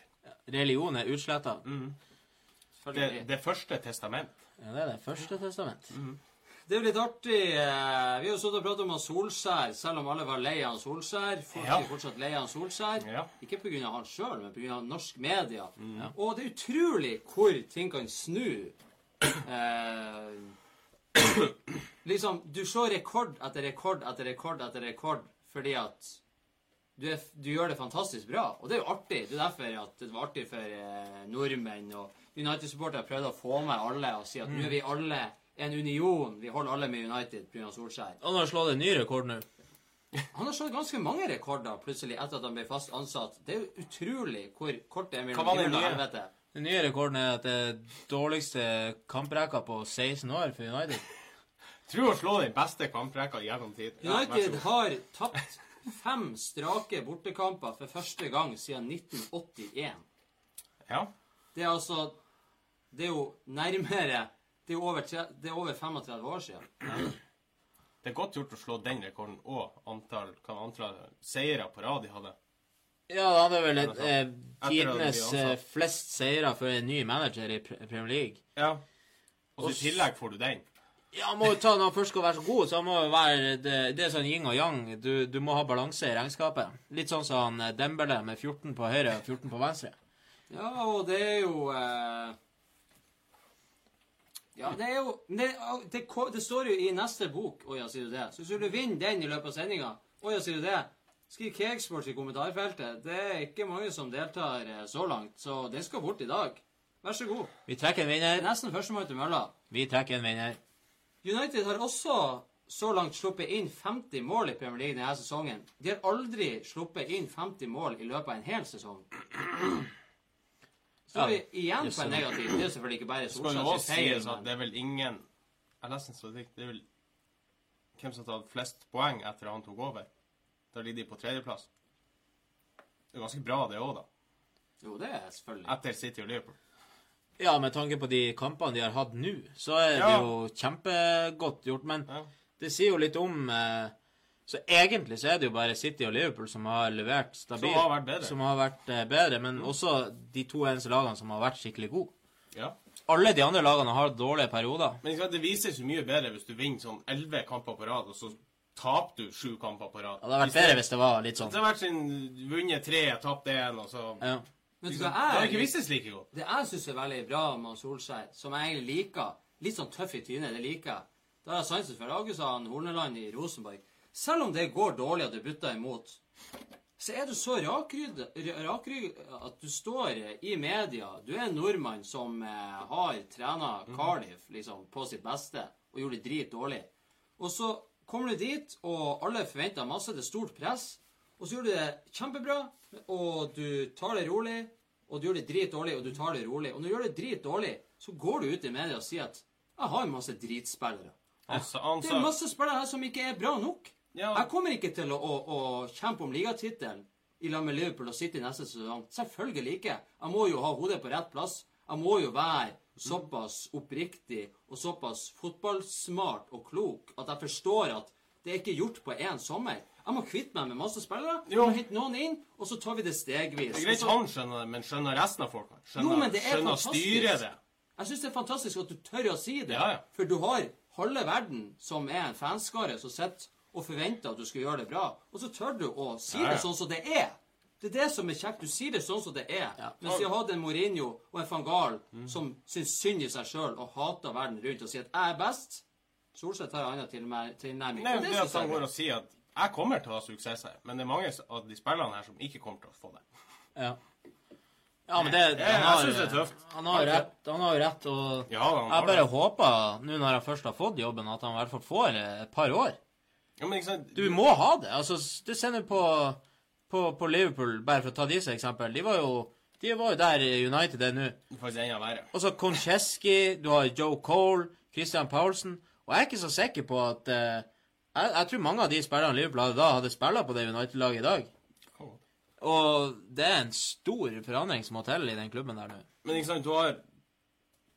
Religion er utsletta. Det, det første testament. Ja, det er det første testament. Det er jo litt artig. eh, Vi har jo stått og pratet om han Solskjær, selv om alle var lei av Solskjær. Folk Ja. er fortsatt lei av han Solskjær. Ja. Ikke pga. han sjøl, men pga. norsk media. Og det er utrolig hvor ting kan snu. Eh, liksom, du slår rekord etter rekord etter rekord etter rekord fordi at du, er, du gjør det fantastisk bra. Og det er jo artig. Det er derfor at det var artig for eh, nordmenn og United-supportere prøvde å få med alle og si at nå er vi alle en union. Vi holder alle med United pga. Solskjær. Han har slått en ny rekord nå. Han har slått ganske mange rekorder plutselig etter at han ble fast ansatt. Det er jo utrolig hvor kort det er mellom himmel og helvete. Den nye rekorden er at det er dårligste kamprekka på 16 år for United. Tror å slå den beste kamprekka gjennom tid. United har tapt fem strake bortekamper for første gang siden 1981. Ja. Det er altså Det er jo nærmere Det er over, tre- det er over 35 år siden. Det er godt gjort å slå den rekorden og antall, kan antall seire på rad de hadde. Ja, det hadde vel et, eh, tidenes eh, flest seire for en ny manager i Premier League. Ja. Og i tillegg får du den. Ja, han må jo ta, Når han først skal være så god, så han må jo være det, det er sånn yin og yang. Du, du må ha balanse i regnskapet. Litt sånn som han eh, Dembele med 14 på høyre og 14 på venstre. Ja, og det er jo eh, Ja, det er jo det, det, det står jo i neste bok Å ja, sier du det? Så hvis du vinner den i løpet av sendinga Å ja, sier du det? Skriv Cakesports i kommentarfeltet. Det er ikke mange som deltar eh, så langt, så det skal bort i dag. Vær så god. Vi trekker en er vinner. nesten førstemann til mølla. Vi trekker en vinner. United har også så langt sluppet inn 50 mål i Premier League denne sesongen. De har aldri sluppet inn 50 mål i løpet av en hel sesong. Så er vi igjen på en negativ. Det er selvfølgelig ikke bare Solskjær men det er vel ingen Jeg leste en statistikk. Det er vel hvem som har tatt flest poeng etter at han tok over. Da ligger de på tredjeplass. Det er ganske bra, det òg, da. Jo, det er selvfølgelig. Etter City og Liverpool. Ja, med tanke på de kampene de har hatt nå, så er det jo kjempegodt gjort. Men Ja. det sier jo litt om eh, Så egentlig så er det jo bare City og Liverpool som har levert stabilt. Som har vært bedre. Som har vært eh, bedre, men også de to eneste lagene som har vært skikkelig gode. Ja. Alle de andre lagene har dårlige perioder. Men det vises jo mye bedre hvis du vinner sånn elleve kamper på rad, og så taper du sju kamper på rad. Ja, Det hadde vært bedre hvis det var litt sånn. Det har vært sin vunnet tre, tapt én, og så Ja. Vet så, Det har jeg ikke vistes like godt. Det jeg syns er veldig bra med Solskjær, som jeg egentlig liker Litt sånn tøff i trynet, det liker jeg. Da har jeg sansen for Augustan Horneland i Rosenborg. Selv om det går dårlig at du butter imot, så er du så rakrygg rakrygg at du står i media. Du er en nordmann som eh, har trena Cardiff liksom, på sitt beste og gjorde det drit dårlig. Og så kommer du dit, og alle forventer masse. Det er stort press. Og så gjør du det kjempebra, og du tar det rolig. Og du gjør det drit dårlig, og du tar det rolig. Og når du gjør det drit dårlig, så går du ut i media og sier at 'jeg har masse dritspillere'. Altså, altså. Det er masse spillere her som ikke er bra nok. Ja. Jeg kommer ikke til å, å, å kjempe om ligatittelen i lag med Liverpool og City neste sesong. Selvfølgelig ikke. Jeg må jo ha hodet på rett plass. Jeg må jo være såpass oppriktig og såpass fotballsmart og klok at jeg forstår at det er ikke gjort på én sommer. Jeg må kvitte meg med masse spillere. Jeg Jo. må hente noen inn, og så tar vi det stegvis. Det er greit Og så- han skjønner det, men skjønner resten av folka? Skjønner, Jo, men det er skjønner styret det? Jeg syns det er fantastisk at du tør å si det. Ja, ja. For du har halve verden som er en fanskare som sitter og forventer at du skal gjøre det bra. Og så tør du å si Ja, ja. det sånn som det er. Det er det som er kjekt. Du sier det sånn som det er. Mens vi har hatt en Mourinho og en van Gaal Mm. som syns synd i seg sjøl og hater verden rundt og sier at 'jeg er best'. Solskjær har en annen tilnær- tilnærming. Nei, det det at han er går og sier at jeg kommer til å ha suksess her, men det er mange av de spillerne her som ikke kommer til å få det. Ja. Ja, men det, Jeg- har, jeg synes det er tøft. Han har rett, han har rett, og Ja, han jeg bare det. håper, nå når han først har fått jobben, at han i hvert fall får et par år. Ja, men ikke sant? Du må ha det. altså, Du ser nå på, på, på Liverpool, bare for å ta de som eksempel. De var jo, de var jo der United er nå. Er. Og så Koncheski, du har Joe Cole, Christian Paulsen. Og jeg er ikke så sikker på at eh, jeg, jeg tror mange av de spillerne Liverpool hadde da, hadde spilla på det United-laget i dag. Og det er en stor forandring som må til i den klubben der nå. Men ikke sant, du har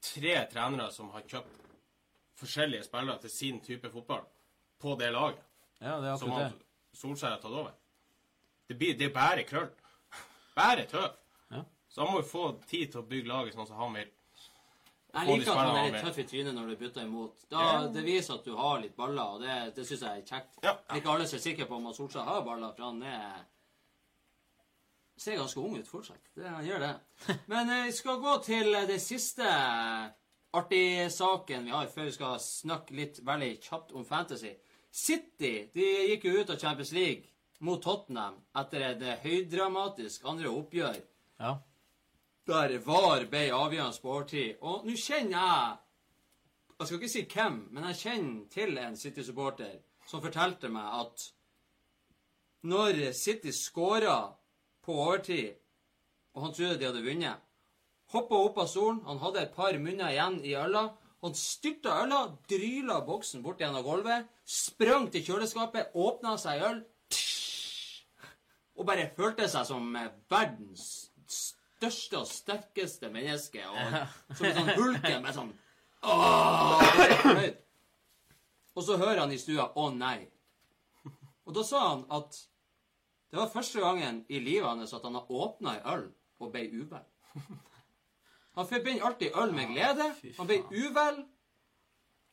tre trenere som har kjøpt forskjellige spillere til sin type fotball på det laget, Ja, det er som han. Solskjær har tatt over. Det, blir, det er bare krøll. Bare tøv. Ja. Så han må jo få tid til å bygge laget sånn som han vil. Jeg liker at han er litt tøff i trynet når du bytter imot. Da, yeah. Det viser at du har litt baller, og det, det syns jeg er kjekt. Ja. Ikke alle som er sikre på om Solskjær har baller, for han er ser ganske ung ut fortsatt. Det, han gjør det. Men eh, vi skal gå til eh, den siste artige saken vi har før vi skal snakke litt veldig kjapt om Fantasy. City de gikk jo ut av Champions League mot Tottenham etter et eh, høydramatisk andre oppgjør Ja. Der VAR ble avgjørende på overtid. Og nå kjenner jeg Jeg skal ikke si hvem, men jeg kjenner til en City-supporter som fortalte meg at når City skåra på overtid, og han trodde de hadde vunnet, hoppa opp av stolen, han hadde et par munner igjen i øla, han styrta øla, dryla boksen bort gjennom gulvet, sprang til kjøleskapet, åpna seg øl, og bare følte seg som eh, verdens største og sterkeste menneske. Og som en sånn hulken med sånn Åh. Og så hører han i stua 'Å, nei'. Og da sa han at det var første gangen i livet hans at han har åpna ei øl og ble uvel. Han forbinder alltid øl med glede. Han ble uvel.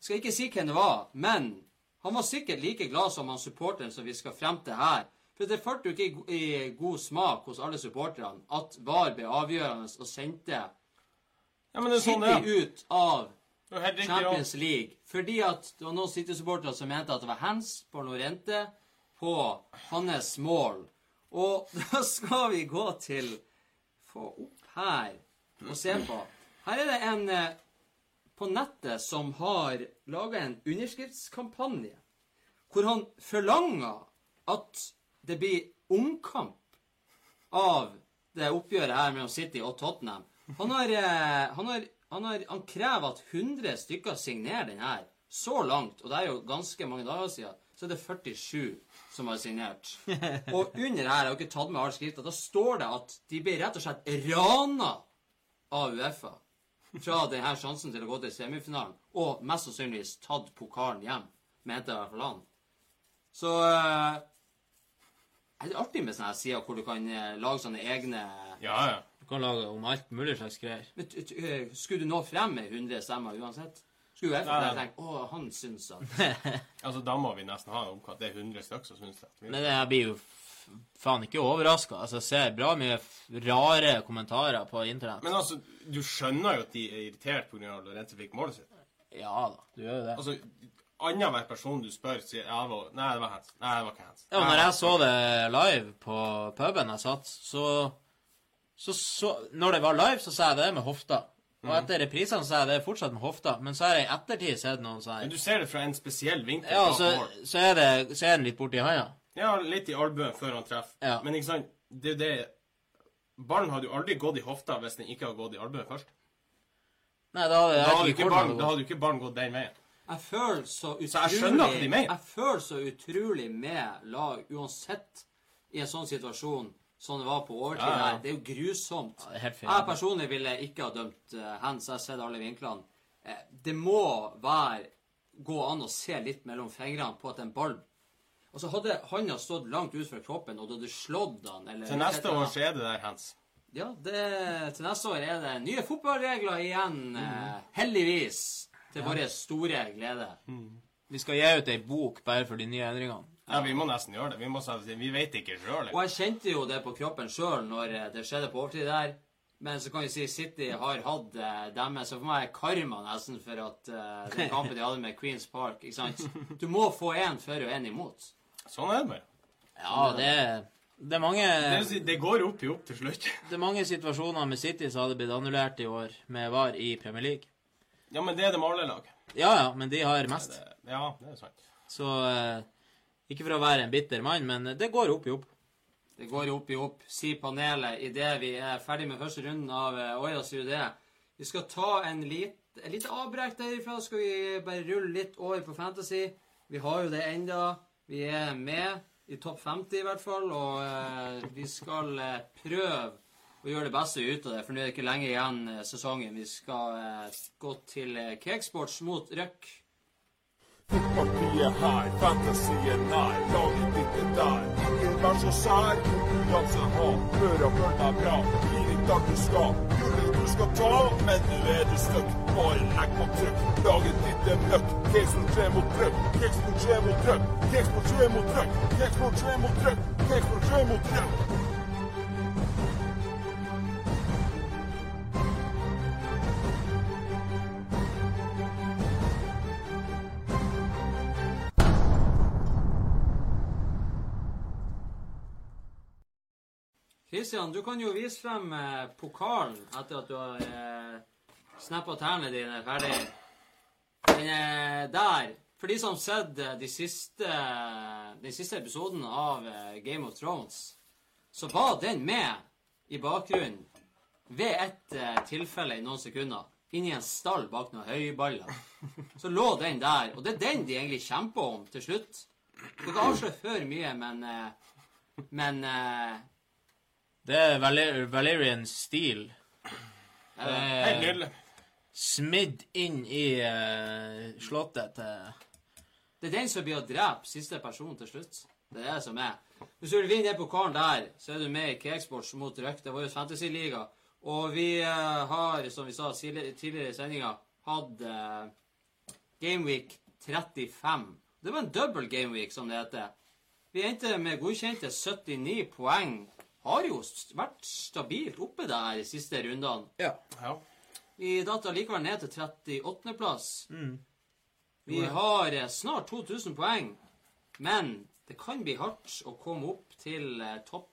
Skal ikke si hvem det var, men han var sikkert like glad som han supporteren som vi skal frem til her. For det førte jo ikke i god smak hos alle supporterne at VAR ble avgjørende og sendte Ja, men det er sånn City er. ut av ja. Champions League. Fordi at det var noen City-supportere som mente at det var hands på Lorente på hans mål. Og da skal vi gå til Få opp her og se på. Her er det en eh, på nettet som har laga en underskriftskampanje hvor han forlanger at det blir omkamp av det oppgjøret her mellom City og Tottenham. Han har, eh, han har, han har han krever at 100 stykker signerer den her. Så langt, og det er jo ganske mange dager siden, så er det 47 som har signert. Og under her, jeg har ikke tatt med all skrifta, da står det at de ble rett og slett rana av Uefa fra denne sjansen til å gå til semifinalen, og mest sannsynligvis tatt pokalen hjem, mente i hvert fall han. Så eh, er det artig med sånne her sider hvor du kan eh, lage sånne egne Ja, ja. Du kan lage om alt mulig slags greier. Men t- t- eh, Skulle du nå frem med 100 stemmer uansett? Skulle Uefa Nei. tenke å, han syns at Altså, da må vi nesten ha en omkamp. Det er 100 stykker som syns det. Men jeg blir jo faen ikke overraska. Altså, jeg ser bra mye rare kommentarer på internett. Men altså, du skjønner jo at de er irritert pga. at Lorente fikk målet sitt. Ja da, du gjør jo det. Altså, annenhver person du spør, sier ja, det var, Nei, det var hands. Nei, det var ikke hands. Ja, og når jeg så det live på puben jeg satt, så, så, så Når det var live, så sa jeg det med hofta. Og etter reprisene så er det fortsatt med hofta. Men så har jeg i ettertid sett noen sånn Men du ser det fra en spesiell vinkel. Ja, så, så, er det, så er den litt borti handa. Ja, litt i albuen før han treffer. Ja. Men ikke sant, det er det Ballen hadde jo aldri gått i hofta hvis den ikke hadde gått i albuen først. Nei, da hadde Da hadde ikke ballen, da hadde jo ikke ballen gått den veien. Jeg føler så utrolig Så jeg skjønner hva de mener. Jeg føler så utrolig med lag, uansett i en sånn situasjon som det var på overtid Ja, ja. her. Det er jo grusomt. Ja, er. Jeg personlig ville ikke ha dømt uh, hands. Jeg har sett alle vinklene. Eh, det må være gå an å se litt mellom fingrene på at en ball Altså Hadde handa stått langt ut fra kroppen, og du hadde slått han eller Til neste år så er det der hands. Ja, det, til neste år er det nye fotballregler igjen. Mm. eh, heldigvis. Til vår store glede. Vi skal gi ut ei bok bare for de nye endringene. Ja, vi må nesten gjøre det. Vi, må, vi vet ikke sjøl. Og jeg kjente jo det på kroppen sjøl når eh, det skjedde på overtid der. Men så kan vi si City har hatt eh, deres, så for meg er karma nesten for at eh, den kampen de hadde med Queens Park. ikke sant? Du må få én for og én imot. Sånn er det bare. Ja, det, det er mange Det, det går opp i opp til slutt. Det er mange situasjoner med City som hadde blitt annullert i år med VAR i Premier League. Ja, men det er de alle lag. Ja, ja, men de har mest. Det, ja, det er sant. Så eh, Ikke for å være en bitter mann, men det går opp i opp. Det går opp i opp, sier panelet idet vi er ferdig med første runden av uh, Oja sier det. Vi skal ta en lit, et lite avbrekk derifra. Skal vi bare rulle litt over på Fantasy. Vi har jo det enda. Vi er med i topp 50 i hvert fall, og eh, vi skal eh, prøve å gjøre det beste ut av det, for nå er det ikke lenge igjen eh, sesongen. Vi skal eh, gå til Cakesports mot Røk. Partiet her, fantasien nær, laget ditt er der. Ikke vær så sær, konkurranse ha. Hør og følg deg bra, ikke alt du skal. Gullet du skal ta, men nå er du stuck. Bare legg på trykk, laget ditt er møkk. Kexport 3 mot trøkk, keksport 3 mot trøkk. keksport 3 mot trøkk, keksport 3 mot trøkk, keksport 3 mot trøkk. Kristian, du kan jo vise frem eh, pokalen etter at du har eh, snappa tærne dine ferdig. Den er der. For de som har sett eh, de siste, den siste episoden av eh, Game of Thrones, så var den med i bakgrunnen ved et eh, tilfelle i noen sekunder. Inni en stall bak noen høyballer. Så lå den der. Og det er den de egentlig kjemper om til slutt. Du kan avsløre for mye, men eh, Men eh, Det er Valer Valerian Steel. eh, Helt nydelig. Smidd inn i uh, slottet til Det er den som blir å drepe siste person til slutt. Det er det som er. Hvis du vil vinne den pokalen der, så er du med i Cakesports mot var jo fantasyliga. Og vi uh, har, som vi sa tidligere i sendinga, hatt uh, Gameweek 35. Det var en double gameweek, som det heter. Vi endte med godkjente 79 poeng. Har jo vært stabilt oppe der de siste rundene. Ja. Ja. Vi datt allikevel ned til 38.-plass. Vi har eh, snart 2000 poeng, men det kan bli hardt å komme opp til eh, topp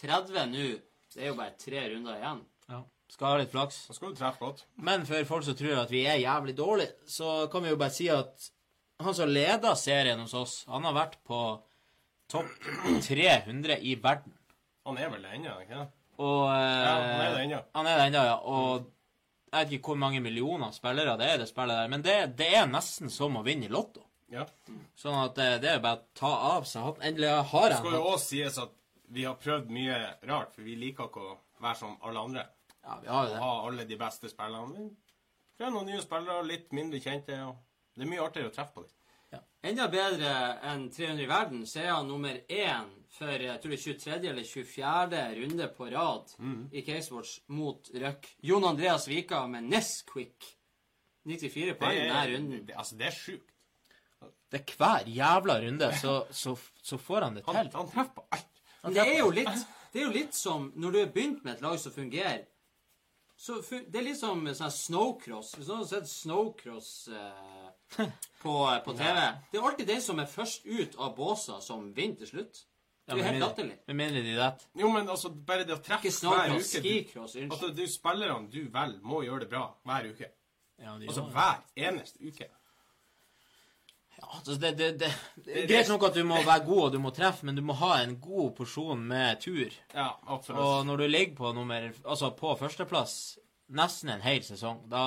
30 nå. Det er jo bare tre runder igjen. ja. Skal ha litt flaks. Da skal du treffe godt. Men for folk som tror at vi er jævlig dårlige, så kan vi jo bare si at han som leder serien hos oss, han har vært på topp 300 i verden. Han er vel det ennå, ikke sant? Og eh, Ja, han er det ennå. Han er det ennå, ja. Og jeg vet ikke hvor mange millioner spillere det er det spillet der, men det, det er nesten som å vinne i Lotto. Ja. Sånn at det, det er bare å ta av seg hatten. Endelig har Det skal jo òg sies at vi har prøvd mye rart, for vi liker ikke å være som alle andre. Ja, vi har jo Å det. ha alle de beste spillerne. Vi prøver noen nye spillere, litt mindre kjente. og Det er mye artigere å treffe på dem. Enda bedre enn 300 i verden, så er han nummer én for jeg tror det er 23. eller 24. runde på rad i Casesports mot Røk. Jon Andreas Vika med Nesquik. 94 poeng denne runden. det, altså, det er sjukt. Det er hver jævla runde, så, så, så får han det til. han treffer på alt. Det er jo litt, det er jo litt som når du har begynt med et lag som fungerer. Så det er litt som sånn snowcross. Hvis noen har sett snowcross eh, på, på TV Det er alltid den som er først ut av båsa, som vinner til slutt. Det er jo helt latterlig. Med mindre de detter. Jo, men altså, bare det å treffe hver uke uke du. Altså, du spillerne du velger, må gjøre det bra hver uke. Ja, de Altså gjør hver eneste uke. Ja, altså det, det, det, det er greit nok at du må være god og du må treffe, men du må ha en god porsjon med tur. Ja, absolutt. Og når du ligger på nummer Altså på førsteplass nesten en hel sesong, da,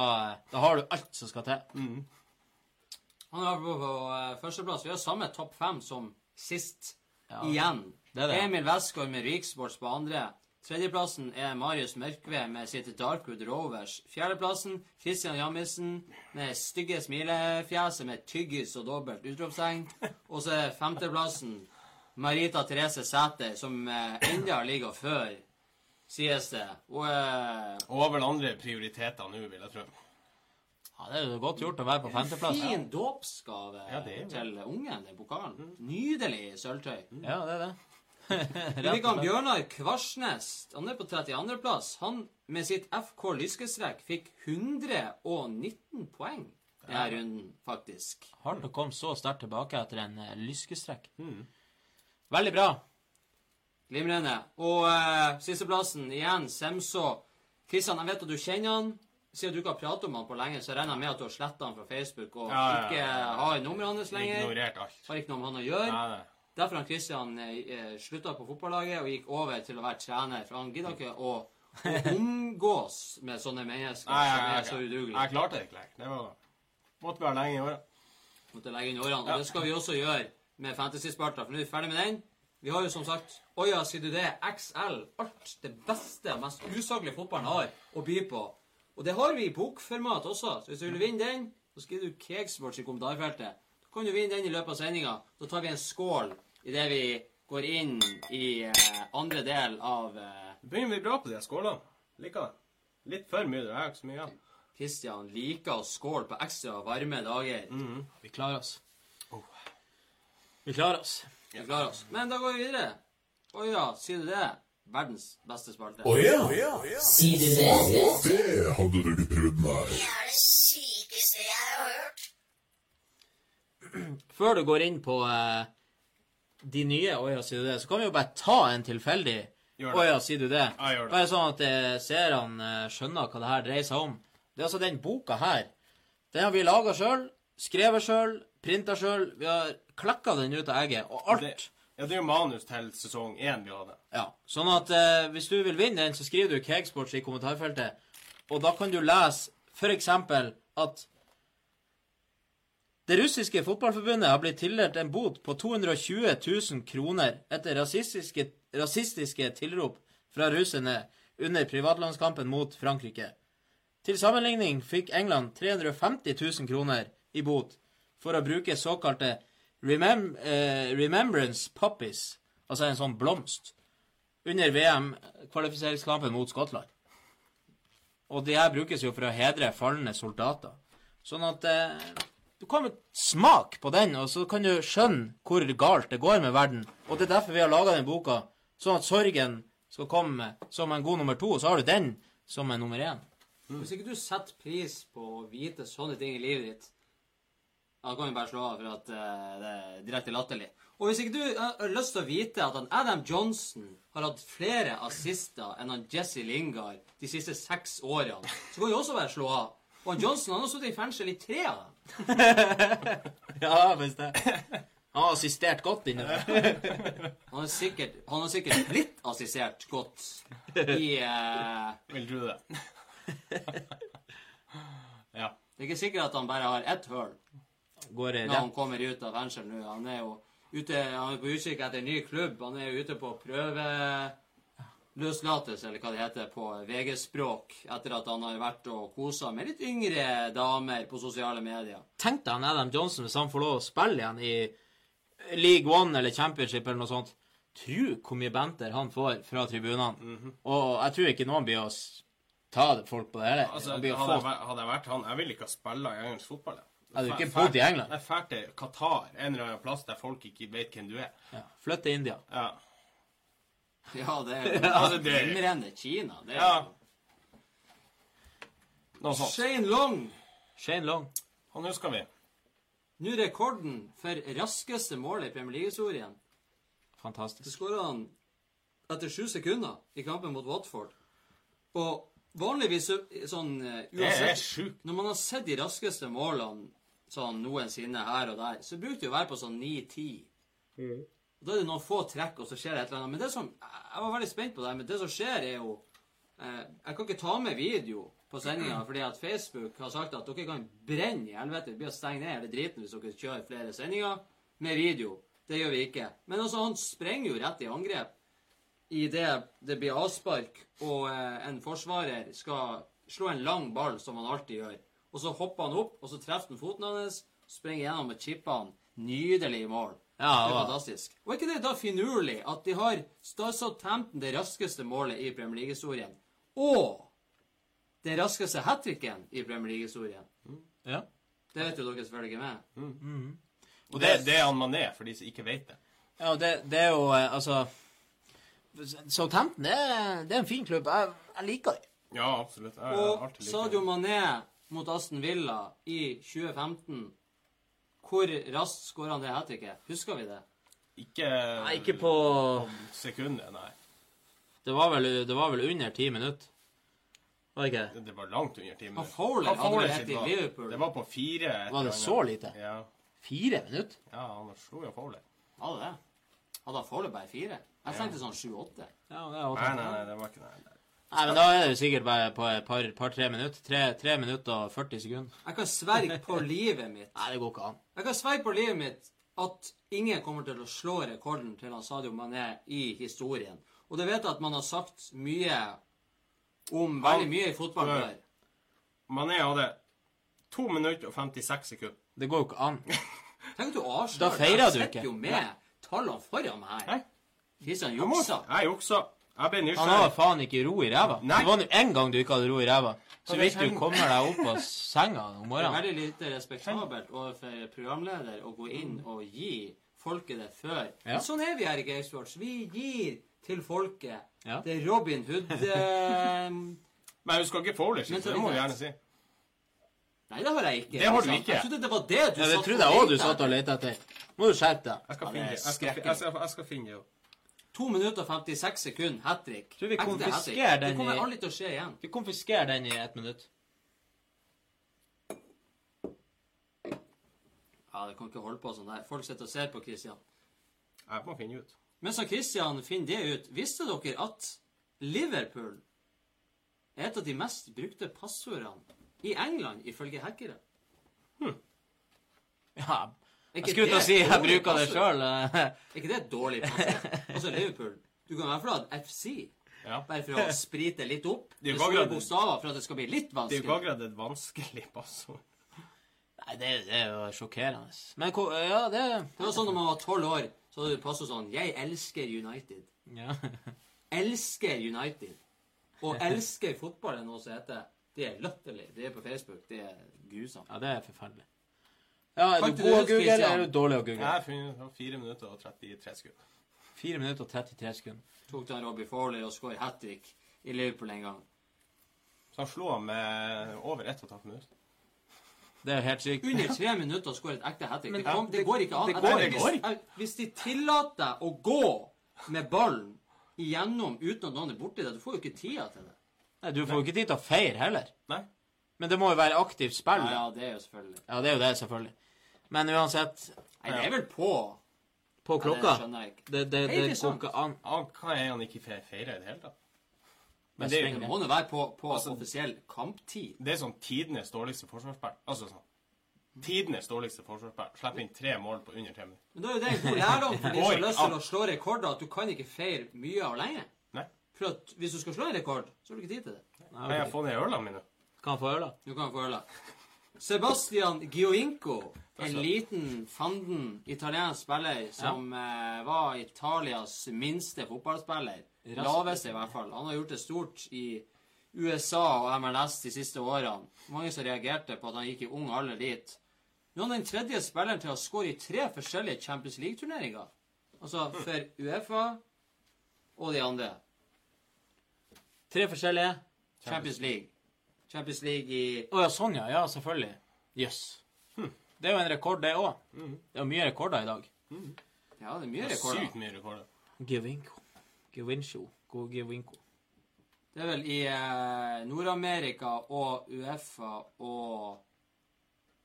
da har du alt som skal til. Han er på, på eh, førsteplass. Vi har samme topp fem som sist. Ja, Igjen. det er det. Emil Westgård med Riksports på andre. Tredjeplassen er Marius Mørkve med sitt Darkwood Rovers. Fjerdeplassen Christian Jammisen med stygge smilefjeset med tyggis og dobbelt utropstegn. Og så er femteplassen Marita Therese Sæther, som eh, enda ligger før, sies det. Og eh, Og har vel andre prioriteter nå, vil jeg tro. Ja, Det er jo godt gjort å være på femteplass. fin dåpsgave Ja, er det. til ungen, den pokalen. Nydelig sølvtøy. Ja, det er det. Vi Bjørnar Kvarsnes. Han er på 32. plass. Han med sitt FK Lyskestrekk fikk 119 poeng denne runden, faktisk. Hardt å komme så sterkt tilbake etter en uh, lyskestrekk. Veldig bra. Glimrende. Og uh, sisteplassen igjen, Semso. Kristian, jeg vet at du kjenner han. Siden du ikke har pratet om han på lenge, så regner jeg med at du har sletta han fra Facebook og Ja, ja, ja. ikke har nummeret hans lenger. Ignorert alt. Har ikke noe med han å gjøre. Derfor har Kristian eh, slutta på fotballaget og gikk over til å være trener. For han gidder ikke å, å omgås med sånne mennesker Nei, som er så udugelige. jeg klarte det ikke lenger. Det var Måtte være lenge i åra. måtte legge inn årene. Og det skal vi også gjøre med Fantasy-Sparta, for nå er vi ferdig med den. Vi har jo som sagt Oja, sier du det? XL. Alt det beste, mest usaklige fotballen har å by på. Og det har vi i bokformat også. Så hvis du vil vinne den, så skriver du Cakesports i kommentarfeltet. Da kan du vinne den i løpet av sendinga. Da tar vi en skål idet vi går inn i eh, andre del av eh, begynner vi bra på de skålene. Liker det. Litt for mye. Det er ikke så mye igjen. Christian liker å skåle på ekstra varme dager. Vi klarer oss. Vi klarer oss. Vi klarer oss. Men da går vi videre. Å ja, sier du det? Verdens beste spalte. Å ja, Sier du det? det hadde du ikke trodd, nei. Det er det sykeste jeg har hørt. Før du går inn på uh, de nye Åja, sier du det, så kan vi jo bare ta en tilfeldig. Åja, sier du det. Ja, gjør det. Bare sånn at eh, seerne eh, skjønner hva det her dreier seg om. Det er altså den boka her. Den har vi laga sjøl. skrevet sjøl, printa sjøl. Vi har klekka den ut av egget. Og alt. Det, ja, det er jo manus til sesong én vi hadde. Ja, sånn at eh, hvis du vil vinne den, så skriver du Cakesports i kommentarfeltet. Og da kan du lese eksempel at det russiske fotballforbundet har blitt tildelt en bot på 220 000 kroner etter rasistiske, rasistiske tilrop fra russerne under privatlandskampen mot Frankrike. Til sammenligning fikk England 350 000 kroner i bot for å bruke såkalte remem eh, remembrance puppies, altså en sånn blomst, under VM-kvalifiseringskampen mot Skottland. Og de her brukes jo for å hedre falne soldater. Sånn at eh, du kan smake på den, og så kan du skjønne hvor galt det går med verden. Og det er derfor vi har laga den boka, sånn at sorgen skal komme som en god nummer to, og så har du den som en nummer én. Hvis ikke du setter pris på å vite sånne ting i livet ditt, da kan vi bare slå av for at uh, det er direkte latterlig. Og hvis ikke du eh, har lyst til å vite at han Adam Johnson har hatt flere assister enn han Jesse Lingard de siste seks årene, så kan vi også bare slå av. Og han Johnson han har sittet i fengsel i tre av dem. Ja, hvis det. Han har assistert godt inne. Han har sikkert, han har sikkert blitt assistert godt i uh... Vil du det? ja. Det er ikke sikkert at han bare har ett høl Går når han kommer ut av fengsel nå. Han er jo ute, han er på utkikk etter en ny klubb. Han er jo ute på prøveløslatelse, eller hva det heter på VG-språk, etter at han har vært og kosa med litt yngre damer på sosiale medier. Tenk deg han Adam Johnson hvis han får lov å spille igjen i League One eller Championship eller noe sånt. Tru hvor mye banter han får fra tribunene. Og jeg tror ikke noen blir å ta folk på det hele. Altså, hadde, jeg vært, hadde jeg vært han Jeg ville ikke ha spilla i engelsk fotball. jeg. Hadde du ikke bodd i England? Jeg drar til Qatar, en eller annen plass der folk ikke vet hvem du er. ja, Flytt til India. Ja. Ja, det er jo altså, det- glimrende Kina. Det er ja. Noe sånt. Shane Long. Shane Long. Han husker vi. Nå rekorden for raskeste mål i Premier League-historien. Det Fantastisk. skåra han etter sju sekunder i kampen mot Watford. Og vanligvis så- sånn eh, Det er uansett sjukt. Når man har sett de raskeste målene sånn noensinne her og der, så bruker det å være på sånn 9-10. Da er det noen få trekk, og så skjer det et eller annet. Men det som Jeg var veldig spent på det, men det som skjer, er jo eh, Jeg kan ikke ta med video på sendinga fordi at Facebook har sagt at dere kan brenne i helvete. Det blir å stenge ned hele driten hvis dere kjører flere sendinger med video. Det gjør vi ikke. Men altså, han sprenger jo rett i angrep idet det blir avspark, og eh, en forsvarer skal slå en lang ball, som han alltid gjør. Og så hopper han opp, og så treffer han foten hans, springer gjennom og chipper han. Nydelig mål. Ja, det det er var- fantastisk. Og er ikke det da finurlig at de har Southampton det raskeste målet i Premier League-historien, og den raskeste hat tricken i Premier League-historien? Ja. Det vet jo dere selvfølgelig ikke med. Og det, det er han man er, for de som ikke vet det. Ja, det, det er jo eh, Altså Southampton, det, er- det er en fin klubb. Jeg, jeg liker det. Ja, absolutt. Jeg, har Og Sadio. Mané mot Aston Villa i 2015 Hvor raskt skåra han det hat tricket? Husker vi det? Ikke, Nei, ikke på sekundet, nei. Det var vel, det var vel under ti minutter. Var det ikke det? Det, var langt under ti minutter. Fowler hadde Fowler vel ett i var- Liverpool. Det var på fire. Var det så lite? Ja. Fire minutter? ja, han slo jo Fowler. Hadde det? Hadde han Fowler bare fire? Jeg tenkte sånn sju-åtte. Ja, det Nei, nei, nei, det var ikke det. Nei, men da er det sikkert bare på et par- par-tre minutter. Tre, tre minutter og 40 sekunder. Jeg kan sverge på livet mitt Nei, det går ikke an. Jeg kan sverge på livet mitt at ingen kommer til å slå rekorden til han Sadio Mané i historien. Og det vet jeg at man har sagt mye om veldig mye i fotball før. Mané hadde 2 minutter og 56 sekunder. Det går jo ikke an. Tenk at du avslører Da feirer Jeg du sitter ikke. jo med tallene foran meg her. Kristian juksa. Jeg juksa. Jeg ble Han har faen ikke ro i ræva. Nei. Det var nå én gang du ikke hadde ro i ræva. Så vidt du kommer deg opp av senga om morgenen. Det er veldig lite respektabelt overfor programleder å gå inn og gi folket det før. Ja. Sånn er vi her i Gamesports. Vi gir til folket. Ja. Det er Robin Hood eh, Men du skal ikke så det må du gjerne si. Nei, det har jeg ikke. Det har du ikke. Jeg trodde det var det du Ja, det satt trodde jeg òg du satt og lette etter. Må du skjerpe deg. Jeg skal finne det. Jeg skal, jeg skal, jeg skal finne det. Jo. 2 minutter og 56 sekunder hat trick. Tror vi konfiskerer den Det kommer i- aldri til å skje igjen. Vi konfiskerer den i ett minutt. Ja, det kan ikke holde på sånn der. Folk sitter og ser på Christian. Jeg må finne ut. Men så Christian finner det ut, visste dere at Liverpool er et av de mest brukte passordene i England, ifølge hackere? Ja. Jeg skulle til å det si jeg bruker det sjøl. Er ikke det et dårlig passord? Altså Liverpool. Du kan i hvert fall ha et FC, Ja. bare for å sprite litt opp. Det er jo store akkurat det. bokstaver for at det skal bli litt Det er jo ikke vanskelig. akkurat et vanskelig passord. Nei, det, det er jo sjokkerende. Men Ja, det Det var sånn når man var tolv år, så hadde du passord sånn 'Jeg elsker United'. ja. Elsker United. Og elsker fotball er noe som heter Det er latterlig. Det er på Facebook. Det er grusomt. ja, det er forferdelig. Ja, Er du du god det å google, eller er du dårlig å Jeg google? har funnet ut av 4 minutter og 33 sekunder. 4 minutter og 33 sekunder. Tok den Robbie Fowler og skåret hat trick i Liverpool en gang. Så han slo ham med over 1 12 minutter. Det er helt sykt. Under tre minutter å skåre et ekte hat trick. Men- Det, kom- det går ikke an. det går- det går. Hvis de tillater deg å gå med ballen igjennom uten at noen er borti deg, du får jo ikke tida til det. Nei, du får jo ikke tid til å feire heller. Nei. Men det må jo være aktivt spill. Ja, Ja, ja, det er jo selvfølgelig. ja det er jo det, selvfølgelig. Men uansett, Nei, det er vel på. på klokka Det skjønner jeg ikke. Det, det, det det går ikke an. Hva er han ikke feirer i det hele tatt? Men det er Det må jo være på, på Altså- offisiell kamptid. Det er sånn tidenes dårligste forsvarsspill. Altså sånn. Tidenes dårligste forsvarsspill. Slipper inn tre mål på under tre minutter. Men da er jo det en god lærdom for de som har lyst til å slå rekorder, at du kan ikke feire mye og lenge. Nei. For at hvis du skal slå en rekord, så har du ikke tid til det. Nei, jeg har fått ned ølene mine. Kan få øla? Du kan få øla. Sebastian Gioinco, en liten, fanden italiensk spiller som eh, var Italias minste fotballspiller. Laveste, i hvert fall. Han har gjort det stort i USA og MLS de siste årene. Mange som reagerte på at han gikk i ung alder dit. Nå er han den tredje spilleren til å skåre i tre forskjellige Champions League-turneringer. Altså for Uefa og de andre. Tre forskjellige. Champions League. Champions League i Å ja, sånn, ja. Ja, selvfølgelig. Jøss. Det er jo en rekord, det òg. Det er mye rekorder i dag. Ja, det er mye Det er rekorder. Sykt mye rekorder. Givinco. Givinco. Go Givinco. Det er vel i eh, Nord-Amerika og Uefa og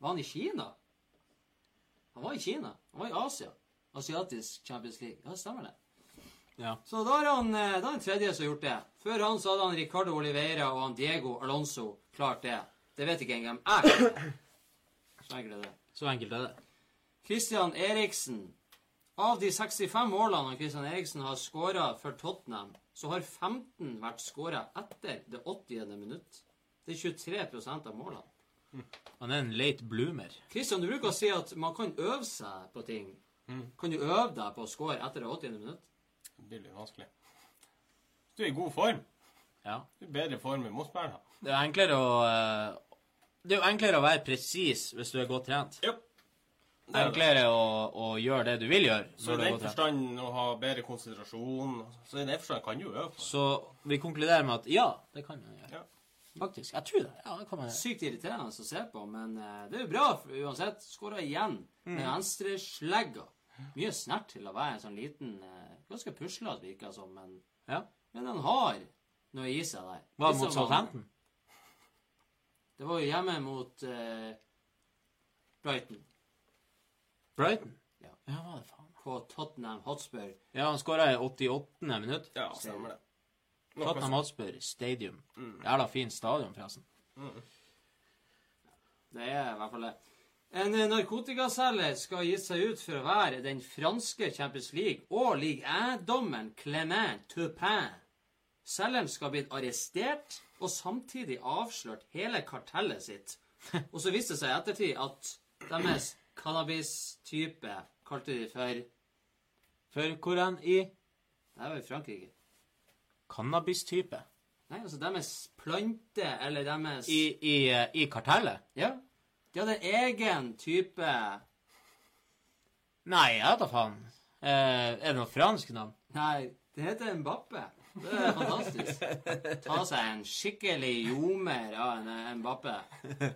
Var han i Kina? Han var i Kina. Han var i Asia. Asiatisk Champions League. Ja, stemmer det. Ja. Så da er han eh, da er han tredje som har gjort det. Før han så hadde han Ricardo Oliveira og han Diego Alonso klart det. Det vet ikke engang jeg. Så enkelt er det. Så enkelt er det. Christian Eriksen. Av de 65 målene Christian Eriksen har skåra for Tottenham, så har 15 vært skåra etter det 80. minutt. Det er 23% av målene. Han er en late bloomer. Christian, du bruker å si at man kan øve seg på ting. Kan du øve deg på å score etter det 80. minutt? Det blir litt vanskelig. Du er i god form. Ja. Du er i bedre form enn motspillerne. Det er enklere å eh, Det er jo enklere å være presis hvis du er godt trent. Ja. Det er enklere å, å gjøre det du vil gjøre. Så i den forstand å ha bedre konsentrasjon Så i den forstand kan du jo øve. Så vi konkluderer med at ja, det kan man gjøre. Ja. Faktisk. Jeg tror det. Ja, det kan man gjøre. Sykt irriterende å se på, men eh, det er jo bra for uansett. Skåra igjen med venstreslegga. Mye snert til å være en sånn liten eh, Ganske puslete, virker det som, men, Ja. men han har noe i seg der. Var det mot Southampton? Det var jo hjemme mot eh, Brighton Brighton? Ja. Ja, hva det faen. på Tottenham Hotspur. Ja, han skåra i 88. minutt. Ja, stemmer det. Noe Tottenham Hotspur Stadium. Jævla fint stadion, forresten. Det er i hvert fall det. En eh, narkotikaselger skal gitt seg ut for å være den franske Champions League og Ligue 1-dommeren Clement Turpin. Selgeren skal ha blitt arrestert og samtidig avslørt hele kartellet sitt. Og så viste det seg i ettertid at deres cannabis-type kalte de for For hvor enn i Det var i Frankrike. cannabistype? Nei, altså deres plante, eller deres I, i, eh, I kartellet? Ja. De hadde egen type Nei, jeg vet da faen. Eh, er det noe fransk navn? Nei, det heter Mbappe. Det er fantastisk. Ta seg en skikkelig ljomer av en eh, Mbappe.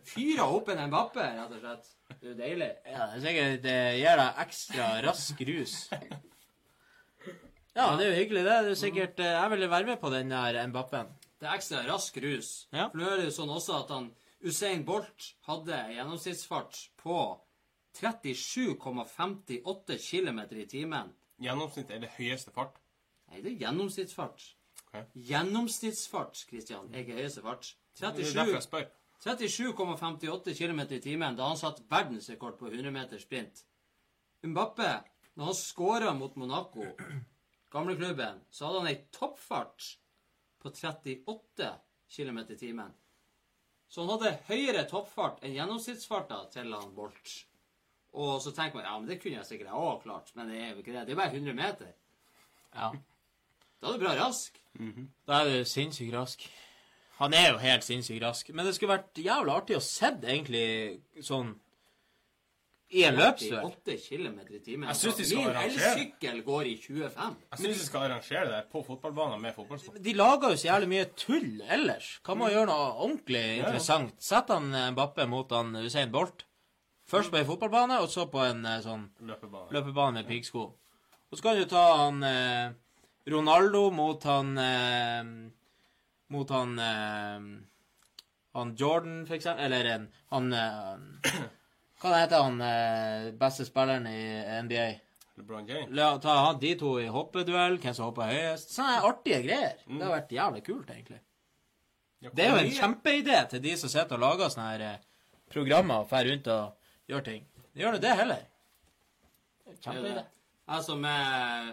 Fyre opp en Mbappe, rett og slett. Det er jo deilig. Ja, det er sikkert Det gir deg ekstra rask rus. Ja, det er jo hyggelig, det. det er sikkert, eh, jeg ville være med på den der Mbappen. Det er ekstra rask rus. Ja. For nå er det jo sånn også at han Usain Bolt hadde gjennomsnittsfart på 37,58 km i timen. Gjennomsnitt er det høyeste fart. Nei, det er gjennomsnittsfart. Okay. Gjennomsnittsfart, Kristian, er ikke høyeste fart. Det er derfor 37 37,58 km i timen da han satt verdensrekord på 100 meter sprint. Mbappe, når han skåra mot Monaco, gamleklubben, så hadde han ei toppfart på 38 km i timen. Så han hadde høyere toppfart enn gjennomsnittsfarta til han Bolt. Og så tenker man ja, men det kunne jeg sikkert òg klart, men det er jo ikke det. Det er bare 100 meter. Ja. Da er du bra rask. Da er du sinnssykt rask. Han er jo helt sinnssykt rask. Men det skulle vært jævlig artig å sett egentlig sånn i en løpsduell. 8 km i timen. Jeg syns de skal Min elsykkel går i 25. Jeg syns de skal arrangere det der på fotballbanen med fotballsport. De lager jo så jævlig mye tull ellers. Kan man gjøre noe ordentlig interessant? Sett han Bappe Mbappe mot han Usain Bolt. Først på en fotballbane, og så på en eh, sånn Løpebane. løpebane med piggsko. Og så kan du ta han eh, Ronaldo mot han eh, Mot han eh, Han Jordan, for eksempel. Eller en Han eh, Hva heter han eh, beste spilleren i NBA? LeBron James. La, ta han, de to i hoppeduell, hvem som hopper høyest. Sånne artige greier. Det har vært jævlig kult, egentlig. Ja, Det er jo en kjempeidé til de som sitter og lager sånne her eh, programmer og drar rundt og gjør ting. Gjør det det heller. Kjempeidé. Jeg som er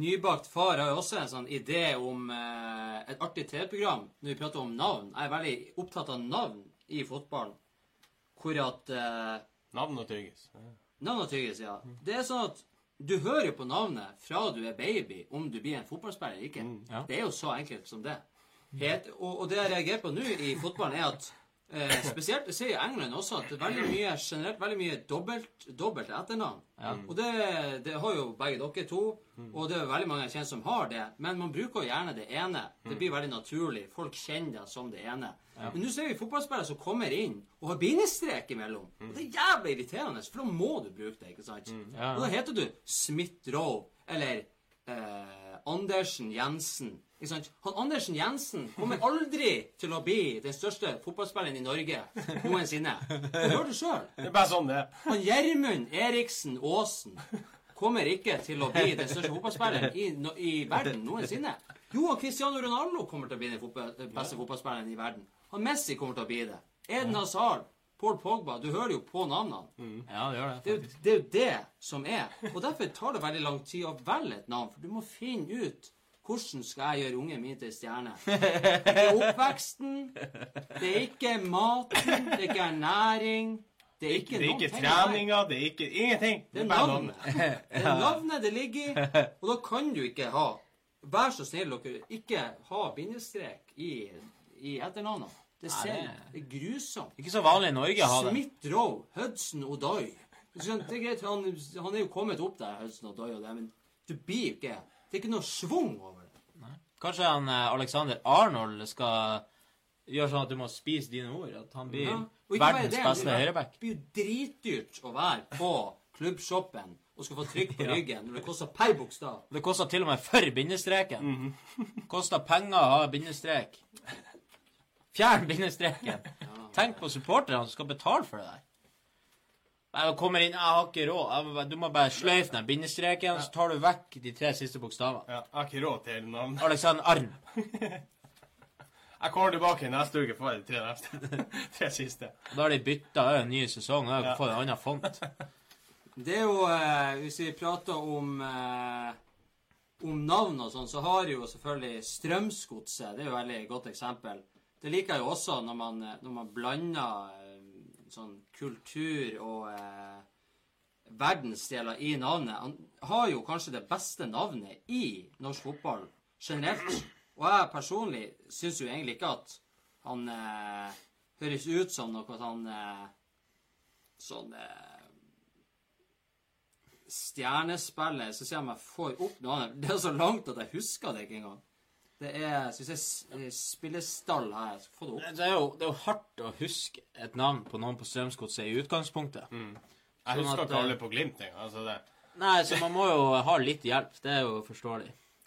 nybakt far, har jo også en sånn idé om eh, et artig TV-program når vi prater om navn. Jeg er veldig opptatt av navn i fotballen. Hvor at eh, Navn og tyggis. Navn og tyggis, ja. Det er sånn at du hører jo på navnet fra du er baby, om du blir en fotballspiller eller ikke. ja. Det er jo så enkelt som det. Helt, og, og det jeg reagerer på nå i fotballen, er at eh, Spesielt det ser jeg i England også, at veldig mye generelt veldig mye dobbelt, dobbelt etternavn. Og det, det har jo begge dere to, og det er veldig mange jeg kjenner som har det. Men man bruker jo gjerne det ene. Det blir veldig naturlig. Folk kjenner det som det ene. Men nå ser vi fotballspillere som kommer inn og har bindestrek imellom. Og det er jævlig irriterende, for da må du bruke det. ikke sant? Ja. Og da heter du Smith-Roe eller eh, Andersen Jensen. Ikke sant? Han Andersen Jensen kommer aldri til å bli den største fotballspilleren i Norge noensinne. Du hører det sjøl. Det er bare sånn det. Han Gjermund Eriksen Aasen kommer ikke til å bli den største fotballspilleren i, no, i verden noensinne. Jo, han Cristiano Ronaldo kommer til å bli den fotball, den beste fotballspilleren i verden. Han Messi kommer til å bli det. Eden Hazard, Paul Pogba Du hører jo på navnene. Ja, det gjør Det det. er, jo, det er jo det som er. Og derfor tar det veldig lang tid å velge et navn. For du må finne ut hvordan skal jeg gjøre ungen min til stjerne. Det er oppveksten, det er ikke maten, det er ikke ernæring. Det er ikke, Det er ikke treninga, det er ikke ingenting. Det er navnet. Det er navnet det ligger i, og da kan du ikke ha Vær så snill, dere, ikke ha bindestrek i, i etternavnet. Det, ser, det- det er grusomt. Ikke så vanlig i Norge å ha det. Smith Rowe, Hudson Odoi. Det er greit, han, han er jo kommet opp der, Hudson Odoi, og det, men du blir jo ikke Det er ikke noe schwung over det. Kanskje han eh, Alexander Arnold skal gjøre sånn at du må spise dine ord? At han blir Ja. Verdens det, beste det høyreback? Det blir jo dritdyrt å være på klubbshoppen og skal få trykk på ryggen når det koster per bokstav. Det koster til og med for bindestreken. Koster penger å ha bindestrek. Fjern bindestreken. Tenk på supporterne som skal betale for det der. Jeg kommer inn, jeg har ikke råd. Du må bare sløyfe den bindestreken, så tar du vekk de tre siste bokstavene. Ja, jeg har ikke råd til navn. Alexander Arm. Jeg kommer tilbake neste uke for de tre neste. tre siste. Da har de bytta en ny sesong. De Ja. fått en annen font. Det er jo eh, Hvis vi prater om eh, om navn og sånn, så har jo selvfølgelig Strømsgodset Det er jo et veldig godt eksempel. Det liker jeg jo også når man, eh, når man blander eh, sånn kultur og eh, verdensdeler i navnet. Han har jo kanskje det beste navnet i norsk fotball generelt. Og jeg personlig syns jo egentlig ikke at han eh, høres ut som noe at han eh, sånn eh, stjernespiller Så ser jeg om jeg får opp noe annet. Det er så langt at jeg husker det ikke engang. Det er Hvis jeg spiller eh, spillestall her. så får få det opp. Det er, jo, det er jo hardt å huske et navn på noen på Strømsgodset i utgangspunktet. Jeg Sånn husker at, ikke eh, alle på Glimt engang. Altså det. Nei, så man må jo ha litt hjelp. Det er jo forståelig.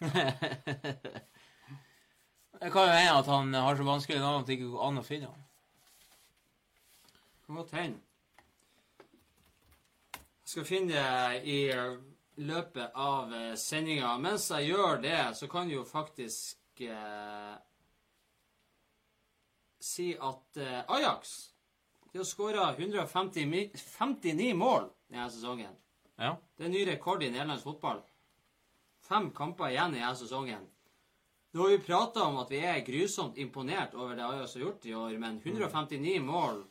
det kan jo hende at han har så vanskelig navn at det ikke går an å finne ham. Kan godt hende. skal finne det i eh, løpet av eh, sendinga. Mens jeg gjør det, så kan jeg jo faktisk eh, si at eh, Ajax de har skåra 159 mål denne sesongen. Ja. Det er ny rekord i nederlandsk fotball. Fem kamper igjen i denne sesongen. Nå har vi prata om at vi er grusomt imponert over det Ajax har gjort i år, men 159 mål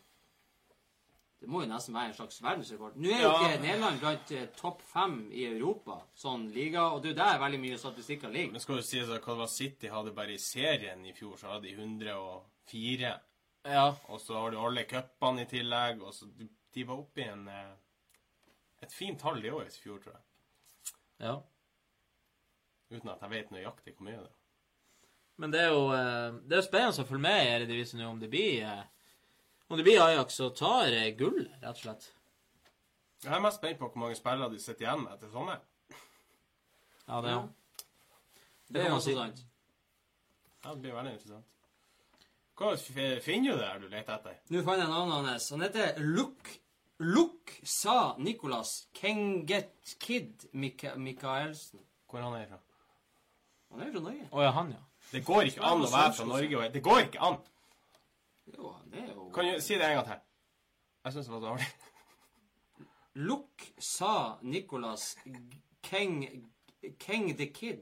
Det må jo nesten være en slags verdensrekord. Nå er jo Ja. ikke Nederland blant eh, topp fem i Europa, sånn liga, og det er der veldig mye statistikker ligger. Men skal jo sies at det var City hadde bare i serien i fjor, så hadde de 104. Ja. Og så har du alle cupene i tillegg, og så de, var oppe i en eh, et fint tall i år i fjor, tror jeg. ja. Uten at jeg vet nøyaktig hvor mye det er. Men det er jo eh, det er jo spennende å følge med i Eredivisie nå om det blir om det blir Ajax som tar eh, gull, rett og slett. Jeg er mest spent på hvor mange spillere de sitter igjen med etter sommeren. Ja, det er det, Det er også si. sant. Ja, det blir veldig interessant. Hva finner du der du leter etter? Nå fant jeg navnet hans. Han heter Luk Luk sa Nicolas Kenget Kid Mika Mikaelsen. Hvor han er fra? Han er fra Norge. Å ja, han, ja. Det går ikke an å være fra Norge og Det går ikke an! Jo, det er jo Kan du si det en gang til? Jeg syns det var dårlig. Luk sa Nicholas Keng Keng the Kid.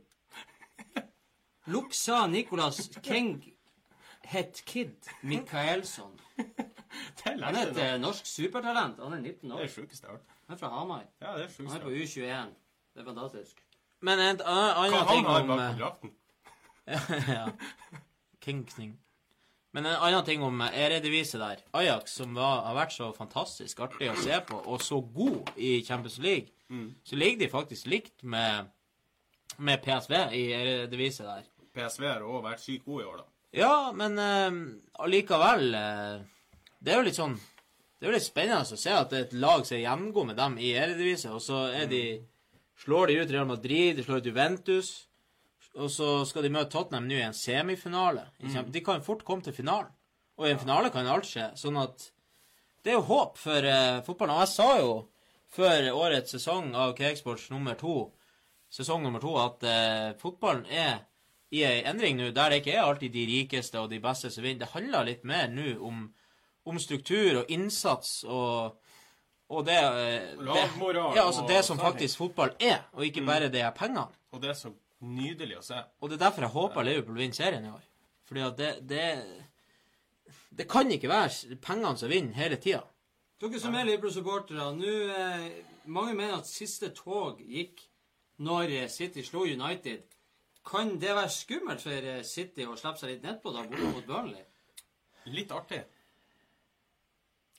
Luk sa Nicholas Keng het Kid Michaelsson. Det Han er et eh, norsk supertalent. Han er 19 Det er år. det sjukeste jeg har hørt. Han er fra Hamar. Ja, det er det Han er på U21. Det er fantastisk. Men en annen Hva annen han har om bak eh, på drakten? ja. Kingsning. Men en annen ting om eredeviset Eredivisie der. Ajax, som var, har vært så fantastisk artig å se på, og så god i Champions League, så ligger de faktisk likt med, med PSV i Eredivisie der. PSV har òg vært sykt god i år, da. Ja, men uh, allikevel uh, Det er jo litt sånn Det er jo litt spennende å se at det er et lag som er gjengod med dem i Eredivisie, og så de slår de ut Real Madrid, de slår ut Juventus, og så skal de møte Tottenham nå i en semifinale. Mm. De kan fort komme til finalen. Og i en finale kan alt skje. Sånn at det er jo håp for uh, fotballen. Og jeg sa jo før årets sesong av Cakesports nummer to, sesong nummer to, at uh, fotballen er i ei endring nå, der det ikke er alltid de rikeste og de beste som vinner. Det handler litt mer nå om, om struktur og innsats og, og det, eh, det Ja, altså det som faktisk fotball er, og ikke bare det er pengene. Og det så nydelig å se. Og det er derfor jeg håper Liverpool vinner serien i år. Fordi at det, det Det kan ikke være pengene som vinner hele tida. Dere som er Liverpool-supportere, nå eh, Mange mener at siste tog gikk når eh, City slo United. Kan det være skummelt for eh, City å slippe seg litt nedpå da borte mot Burnley? Litt artig.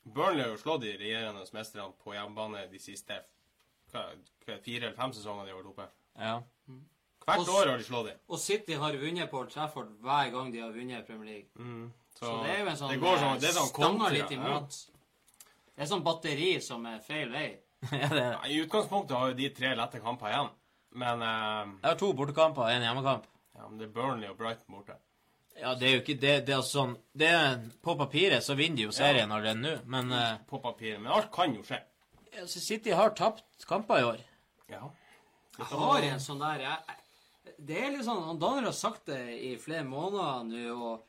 Burnley har jo slått de regjerende mesterne på hjemmebane de siste hva, hva, fire eller fem sesongene de har vært oppe. Ja. Hvert Og år har de slått dem. Og City har vunnet på Old Trafford hver gang de har vunnet Premier League. Så, Så det er jo en sånn det går sånn, eh, det er sånn stanger kontra, litt imot. Det er sånn batteri som er feil vei. ja, det er. Ja, I utgangspunktet har jo de tre lette kamper igjen. Men, uh, Jeg har to bortekamper og én hjemmekamp. ja, men det er Burnley og Brighton borte. Ja, det er jo ikke det, det er sånn det er, På papiret så vinner de jo serien allerede nå, men uh, På papiret. Men alt kan jo skje. Så City har tapt kamper i år. Ja. Jeg har en sånn der jeg, jeg- Det er litt sånn han Daniel har sagt det i flere måneder nå, og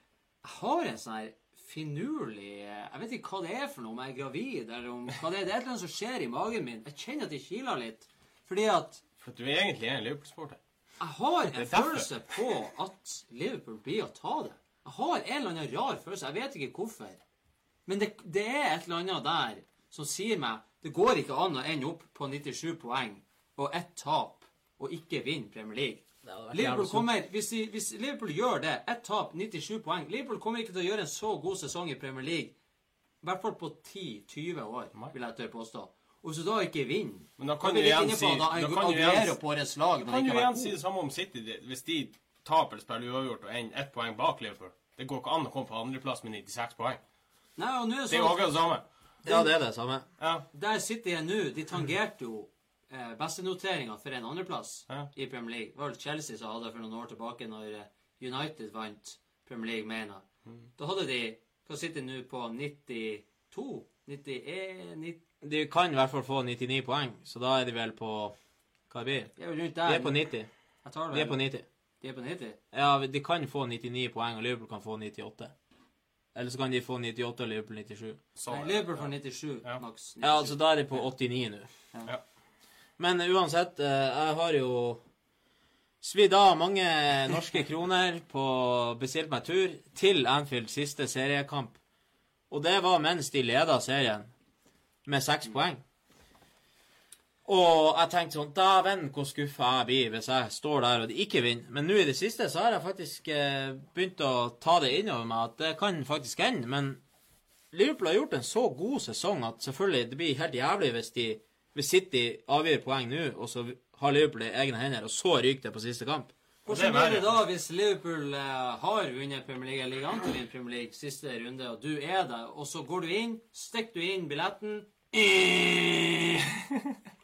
jeg har en sånn her finurlig Jeg vet ikke hva det er for noe, om jeg er gravid, eller om hva det er. Det er et eller annet som skjer i magen min. Jeg kjenner at det kiler litt. Fordi at For du er egentlig en Liverpool-sporter. jeg har en følelse på at Liverpool blir å ta det. Jeg har en eller annen rar følelse. Jeg vet ikke hvorfor. Men det, det er et eller annet der som sier meg det går ikke an å ende opp på 97 poeng og ett tap og ikke vinne Premier League. Liverpool kommer, hvis, de, hvis Liverpool gjør det, ett tap, 97 poeng Liverpool kommer ikke til å gjøre en så god sesong i Premier League. I hvert fall på 10-20 år, vil jeg tørre påstå. Og hvis du da ikke vinner Men da kan du igjen si- Da da kan du igjen- si det samme om City? Hvis de taper eller spiller uavgjort og ender ett poeng bak Liverpool Det går ikke an å komme på andreplass med 96 poeng. Nei, og nå er det Det er jo sånn akkurat det samme. Ja, det er det samme. Ja. Der City er nå, de tangerte jo eh, bestenoteringa for en andreplass Ja. i Premier League. Det var vel Chelsea som hadde for noen år tilbake, når eh, United vant Premier League, mener jeg. Mm. Da hadde de Hva sitter nå på 92? 91 90, De kan i hvert fall få 99 poeng, så da er de vel på Hva blir Det er rundt der. De er på 90. Jeg tar det De er på 90. De er på 90. Ja, de kan få 99 poeng, og Liverpool kan få 98. Eller så kan de få 98 og Liverpool 97. Så, Nei, er. Liverpool får 97, Ja. maks. Ja, altså da er de på 89 nå. Ja. Men uansett, eh, jeg har jo svidd av mange norske kroner på bestilt meg tur til Anfields siste seriekamp. Og det var mens de leda serien med seks poeng. Og jeg tenkte sånn Dæven, hvor skuffa jeg blir hvis jeg står der og de ikke vinner. Men nå i det siste så har jeg faktisk eh, begynt å ta det innover meg at det kan faktisk hende. Men Liverpool har gjort en så god sesong at selvfølgelig det blir helt jævlig hvis de hvis City avgir poeng nå, og så har Liverpool det i egne hender, og så ryker det på siste kamp. Hvordan er blir det da hvis Liverpool eh, har vunnet Premier League, eller ligger an til å vinne Premier League siste runde, og du er der, og så går du inn, stikker du inn billetten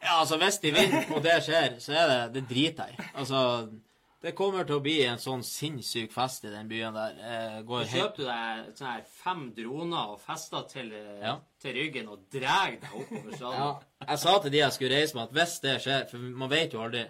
Ja, altså, hvis de vinner, og det skjer, så er det Det driter jeg i. Altså, det kommer til å bli en sånn sinnssyk fest i den byen der. Eh, går du kjøper du deg sånn her fem droner og fester til, eh, Ja. til ryggen og drar deg oppover Ja, jeg sa til de jeg skulle reise med, at hvis det skjer For man vet jo aldri.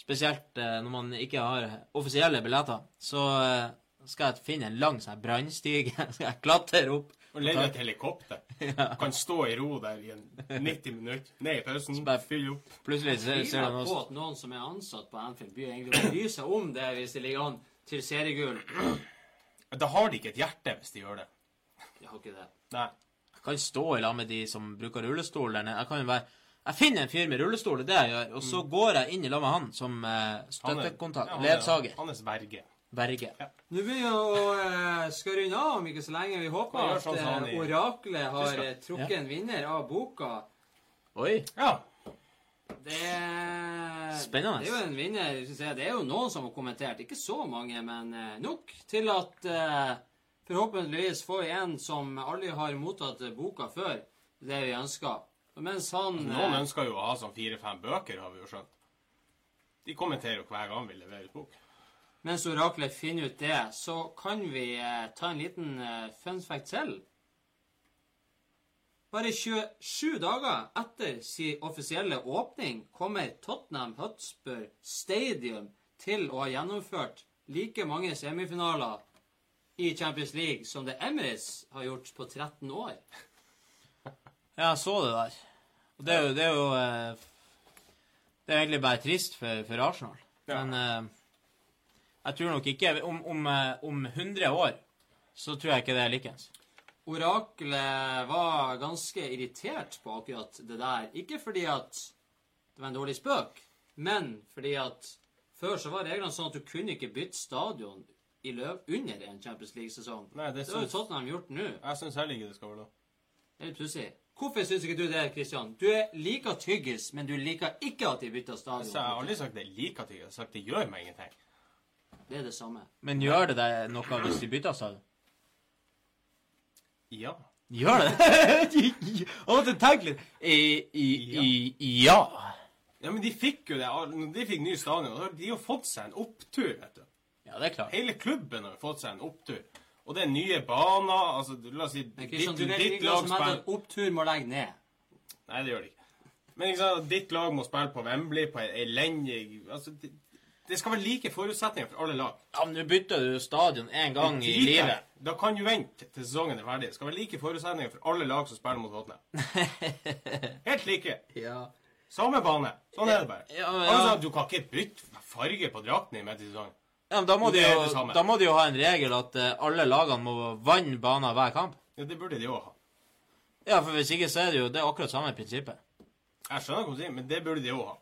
Spesielt eh, når man ikke har offisielle billetter. Så eh, skal jeg finne en lang sånn brannstige. skal jeg klatre opp. Og leie et helikopter. Kan stå i ro der i en 90 minutter. Ned i pausen, fylle opp. Plutselig ser, du på at noen som er ansatt på Anfield, by, egentlig å bry seg om det hvis det ligger an til seriegull. Da har de ikke et hjerte hvis de gjør det. Jeg har ikke det. Nei. Jeg kan stå i lag med de som bruker rullestol der nede. Jeg kan jo være Jeg finner en fyr med rullestol, det er det jeg gjør, og så går jeg inn i lag med han som eh, støttekontakt. ja, han er- ledsager. Hans verge. Verge. Nå begynner vi å eh, skal runde av om ikke så lenge. Vi håper at sånn eh, oraklet har eh, trukket en vinner av boka. Oi. Ja. Det er, Spennende. Det er jo en vinner. jeg. Det er jo noen som har kommentert. Ikke så mange, men eh, nok til at eh, forhåpentligvis får vi en som aldri har mottatt boka før. Det er vi ønsker. Mens han Noen eh, ønsker jo å ha sånn fire-fem bøker, har vi jo skjønt. De kommenterer jo hver gang vi leverer ut bok. Mens oraklet finner ut det, så kan vi eh, ta en liten eh, fun fact til. Bare 27 dager etter sin offisielle åpning kommer Tottenham Hotspur Stadium til å ha gjennomført like mange semifinaler i Champions League som det Emirates har gjort på 13 år. Ja, jeg så det der. Og det er jo Det er jo eh, Det er egentlig bare trist for, for Arsenal. Men eh, jeg tror nok ikke Om, om, eh, om 100 år så tror jeg ikke det er likens. Oraklet var ganske irritert på akkurat det der. Ikke fordi at det var en dårlig spøk, men fordi at før så var reglene sånn at du kunne ikke bytte stadion i løp under en Champions League-sesong. Nei, det Det har jo Tottenham gjort nå. Jeg syns heller ikke det skal være lov. Det er litt pussig. Hvorfor syns ikke du det, Kristian? Du er like tyggis, men du liker ikke at de bytter stadion. jeg har aldri sagt det liker tyggis. Jeg har sagt det gjør meg ingenting. Det er det samme. Men gjør det deg noe hvis de bytter du? Ja. Gjør det? Å, tenk tenker litt I, i, i, Ja. Ja, men de fikk jo det. Når de fikk ny stadion, de har de jo fått seg en opptur, vet du. Ja, det er klart. Hele klubben har fått seg en opptur. Og det er nye baner. altså, La oss si ditt, ditt lag spiller opptur må legge ned. Nei, det gjør det ikke. Men ikke sant, ditt lag må spille på Wembley på en elendig altså, det, skal være like forutsetninger for alle lag. Ja, men Nå bytter du stadion én gang i livet. Da kan du vente til sesongen er ferdig. Det skal være like forutsetninger for alle lag som spiller mot Tottenham. Helt like. Ja. Samme bane. Sånn er det bare. Ja, ja. Altså, du kan ikke bytte farge på drakten i midt i sesongen. Ja, men da må, de jo, da må de jo ha en regel at eh, alle lagene må vanne banen hver kamp. Ja, Det burde de òg ha. Ja, for hvis ikke så er det jo det er akkurat samme prinsippet. Jeg skjønner hva du sier, men det burde de òg ha.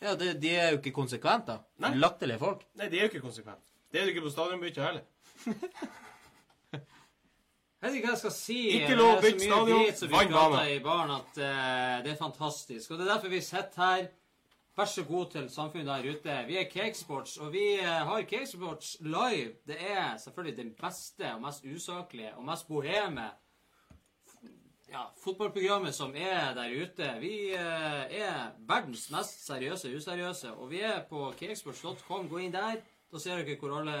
Ja, det, De er jo ikke konsekvente. Latterlige folk. Nei, det er jo ikke konsekvent. Det er det ikke på stadionbytte heller. Jeg vet ikke hva jeg skal si. Ikke lov å Det er bytte så mye stadion, drit som prater banen. i baren at eh, det er fantastisk. Og det er derfor vi sitter her. Vær så god til samfunnet der ute. Vi er Cakesports, og vi eh, har Cakesports live. Det er selvfølgelig det beste og mest usaklige og mest boheme ja, fotballprogrammet som er der ute. Vi eh, er verdens mest seriøse useriøse, og vi er på cakesports.com. Gå inn der. Da ser dere hvor alle,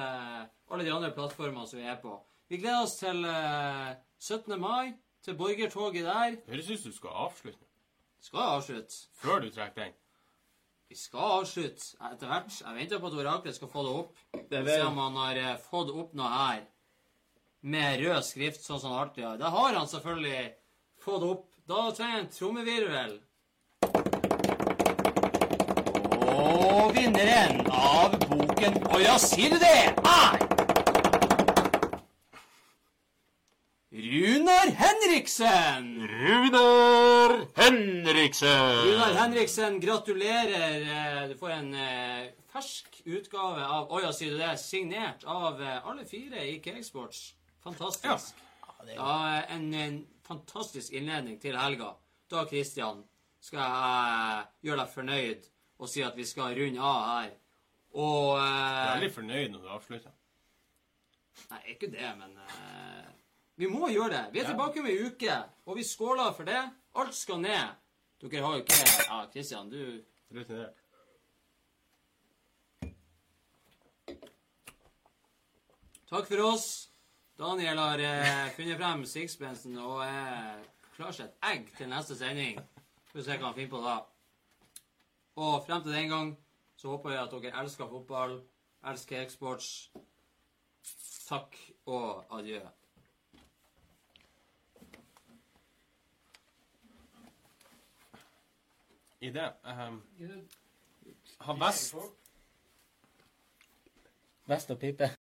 alle de andre plattformene som vi er på. Vi gleder oss til eh, 17. mai. til borgertoget der. Høres ut som du skal avslutte Skal avslutte. før du trekker den. Vi skal avslutte etter hvert. Jeg venter på at oraklet skal få det opp. Det Se om han har eh, fått opp noe her. Med rød skrift, sånn som han alltid har. Det har han selvfølgelig fått opp. Da trenger jeg en trommevirvel. Og vinneren av boken Å ja, sier du det? Er Runar Henriksen! Runar Henriksen! Runar Henriksen, gratulerer. Eh, Du får en eh, fersk utgave av Å ja, sier du det? Signert av eh, alle fire i Cakesports. Fantastisk. Ja, Ja, en, en fantastisk innledning til helga. Da, Kristian, skal jeg eh, gjøre deg fornøyd og si at vi skal runde av her. Og Jeg er eh, veldig fornøyd når du avslutter. Nei, ikke det, men eh, Vi må gjøre det. Vi er Ja. tilbake om ei uke, og vi skåler for det. Alt skal ned. Dere har jo ikke Ja, Kristian, du Rutinert. Takk for oss. Daniel har eh, funnet frem sixpensen og er klar seg et egg til neste sending. Skal vi se hva han finner på da. Og frem til den gang så håper jeg at dere elsker fotball, elsker eksports. Takk og adjø. I det um, Har Vest Vest og pipe.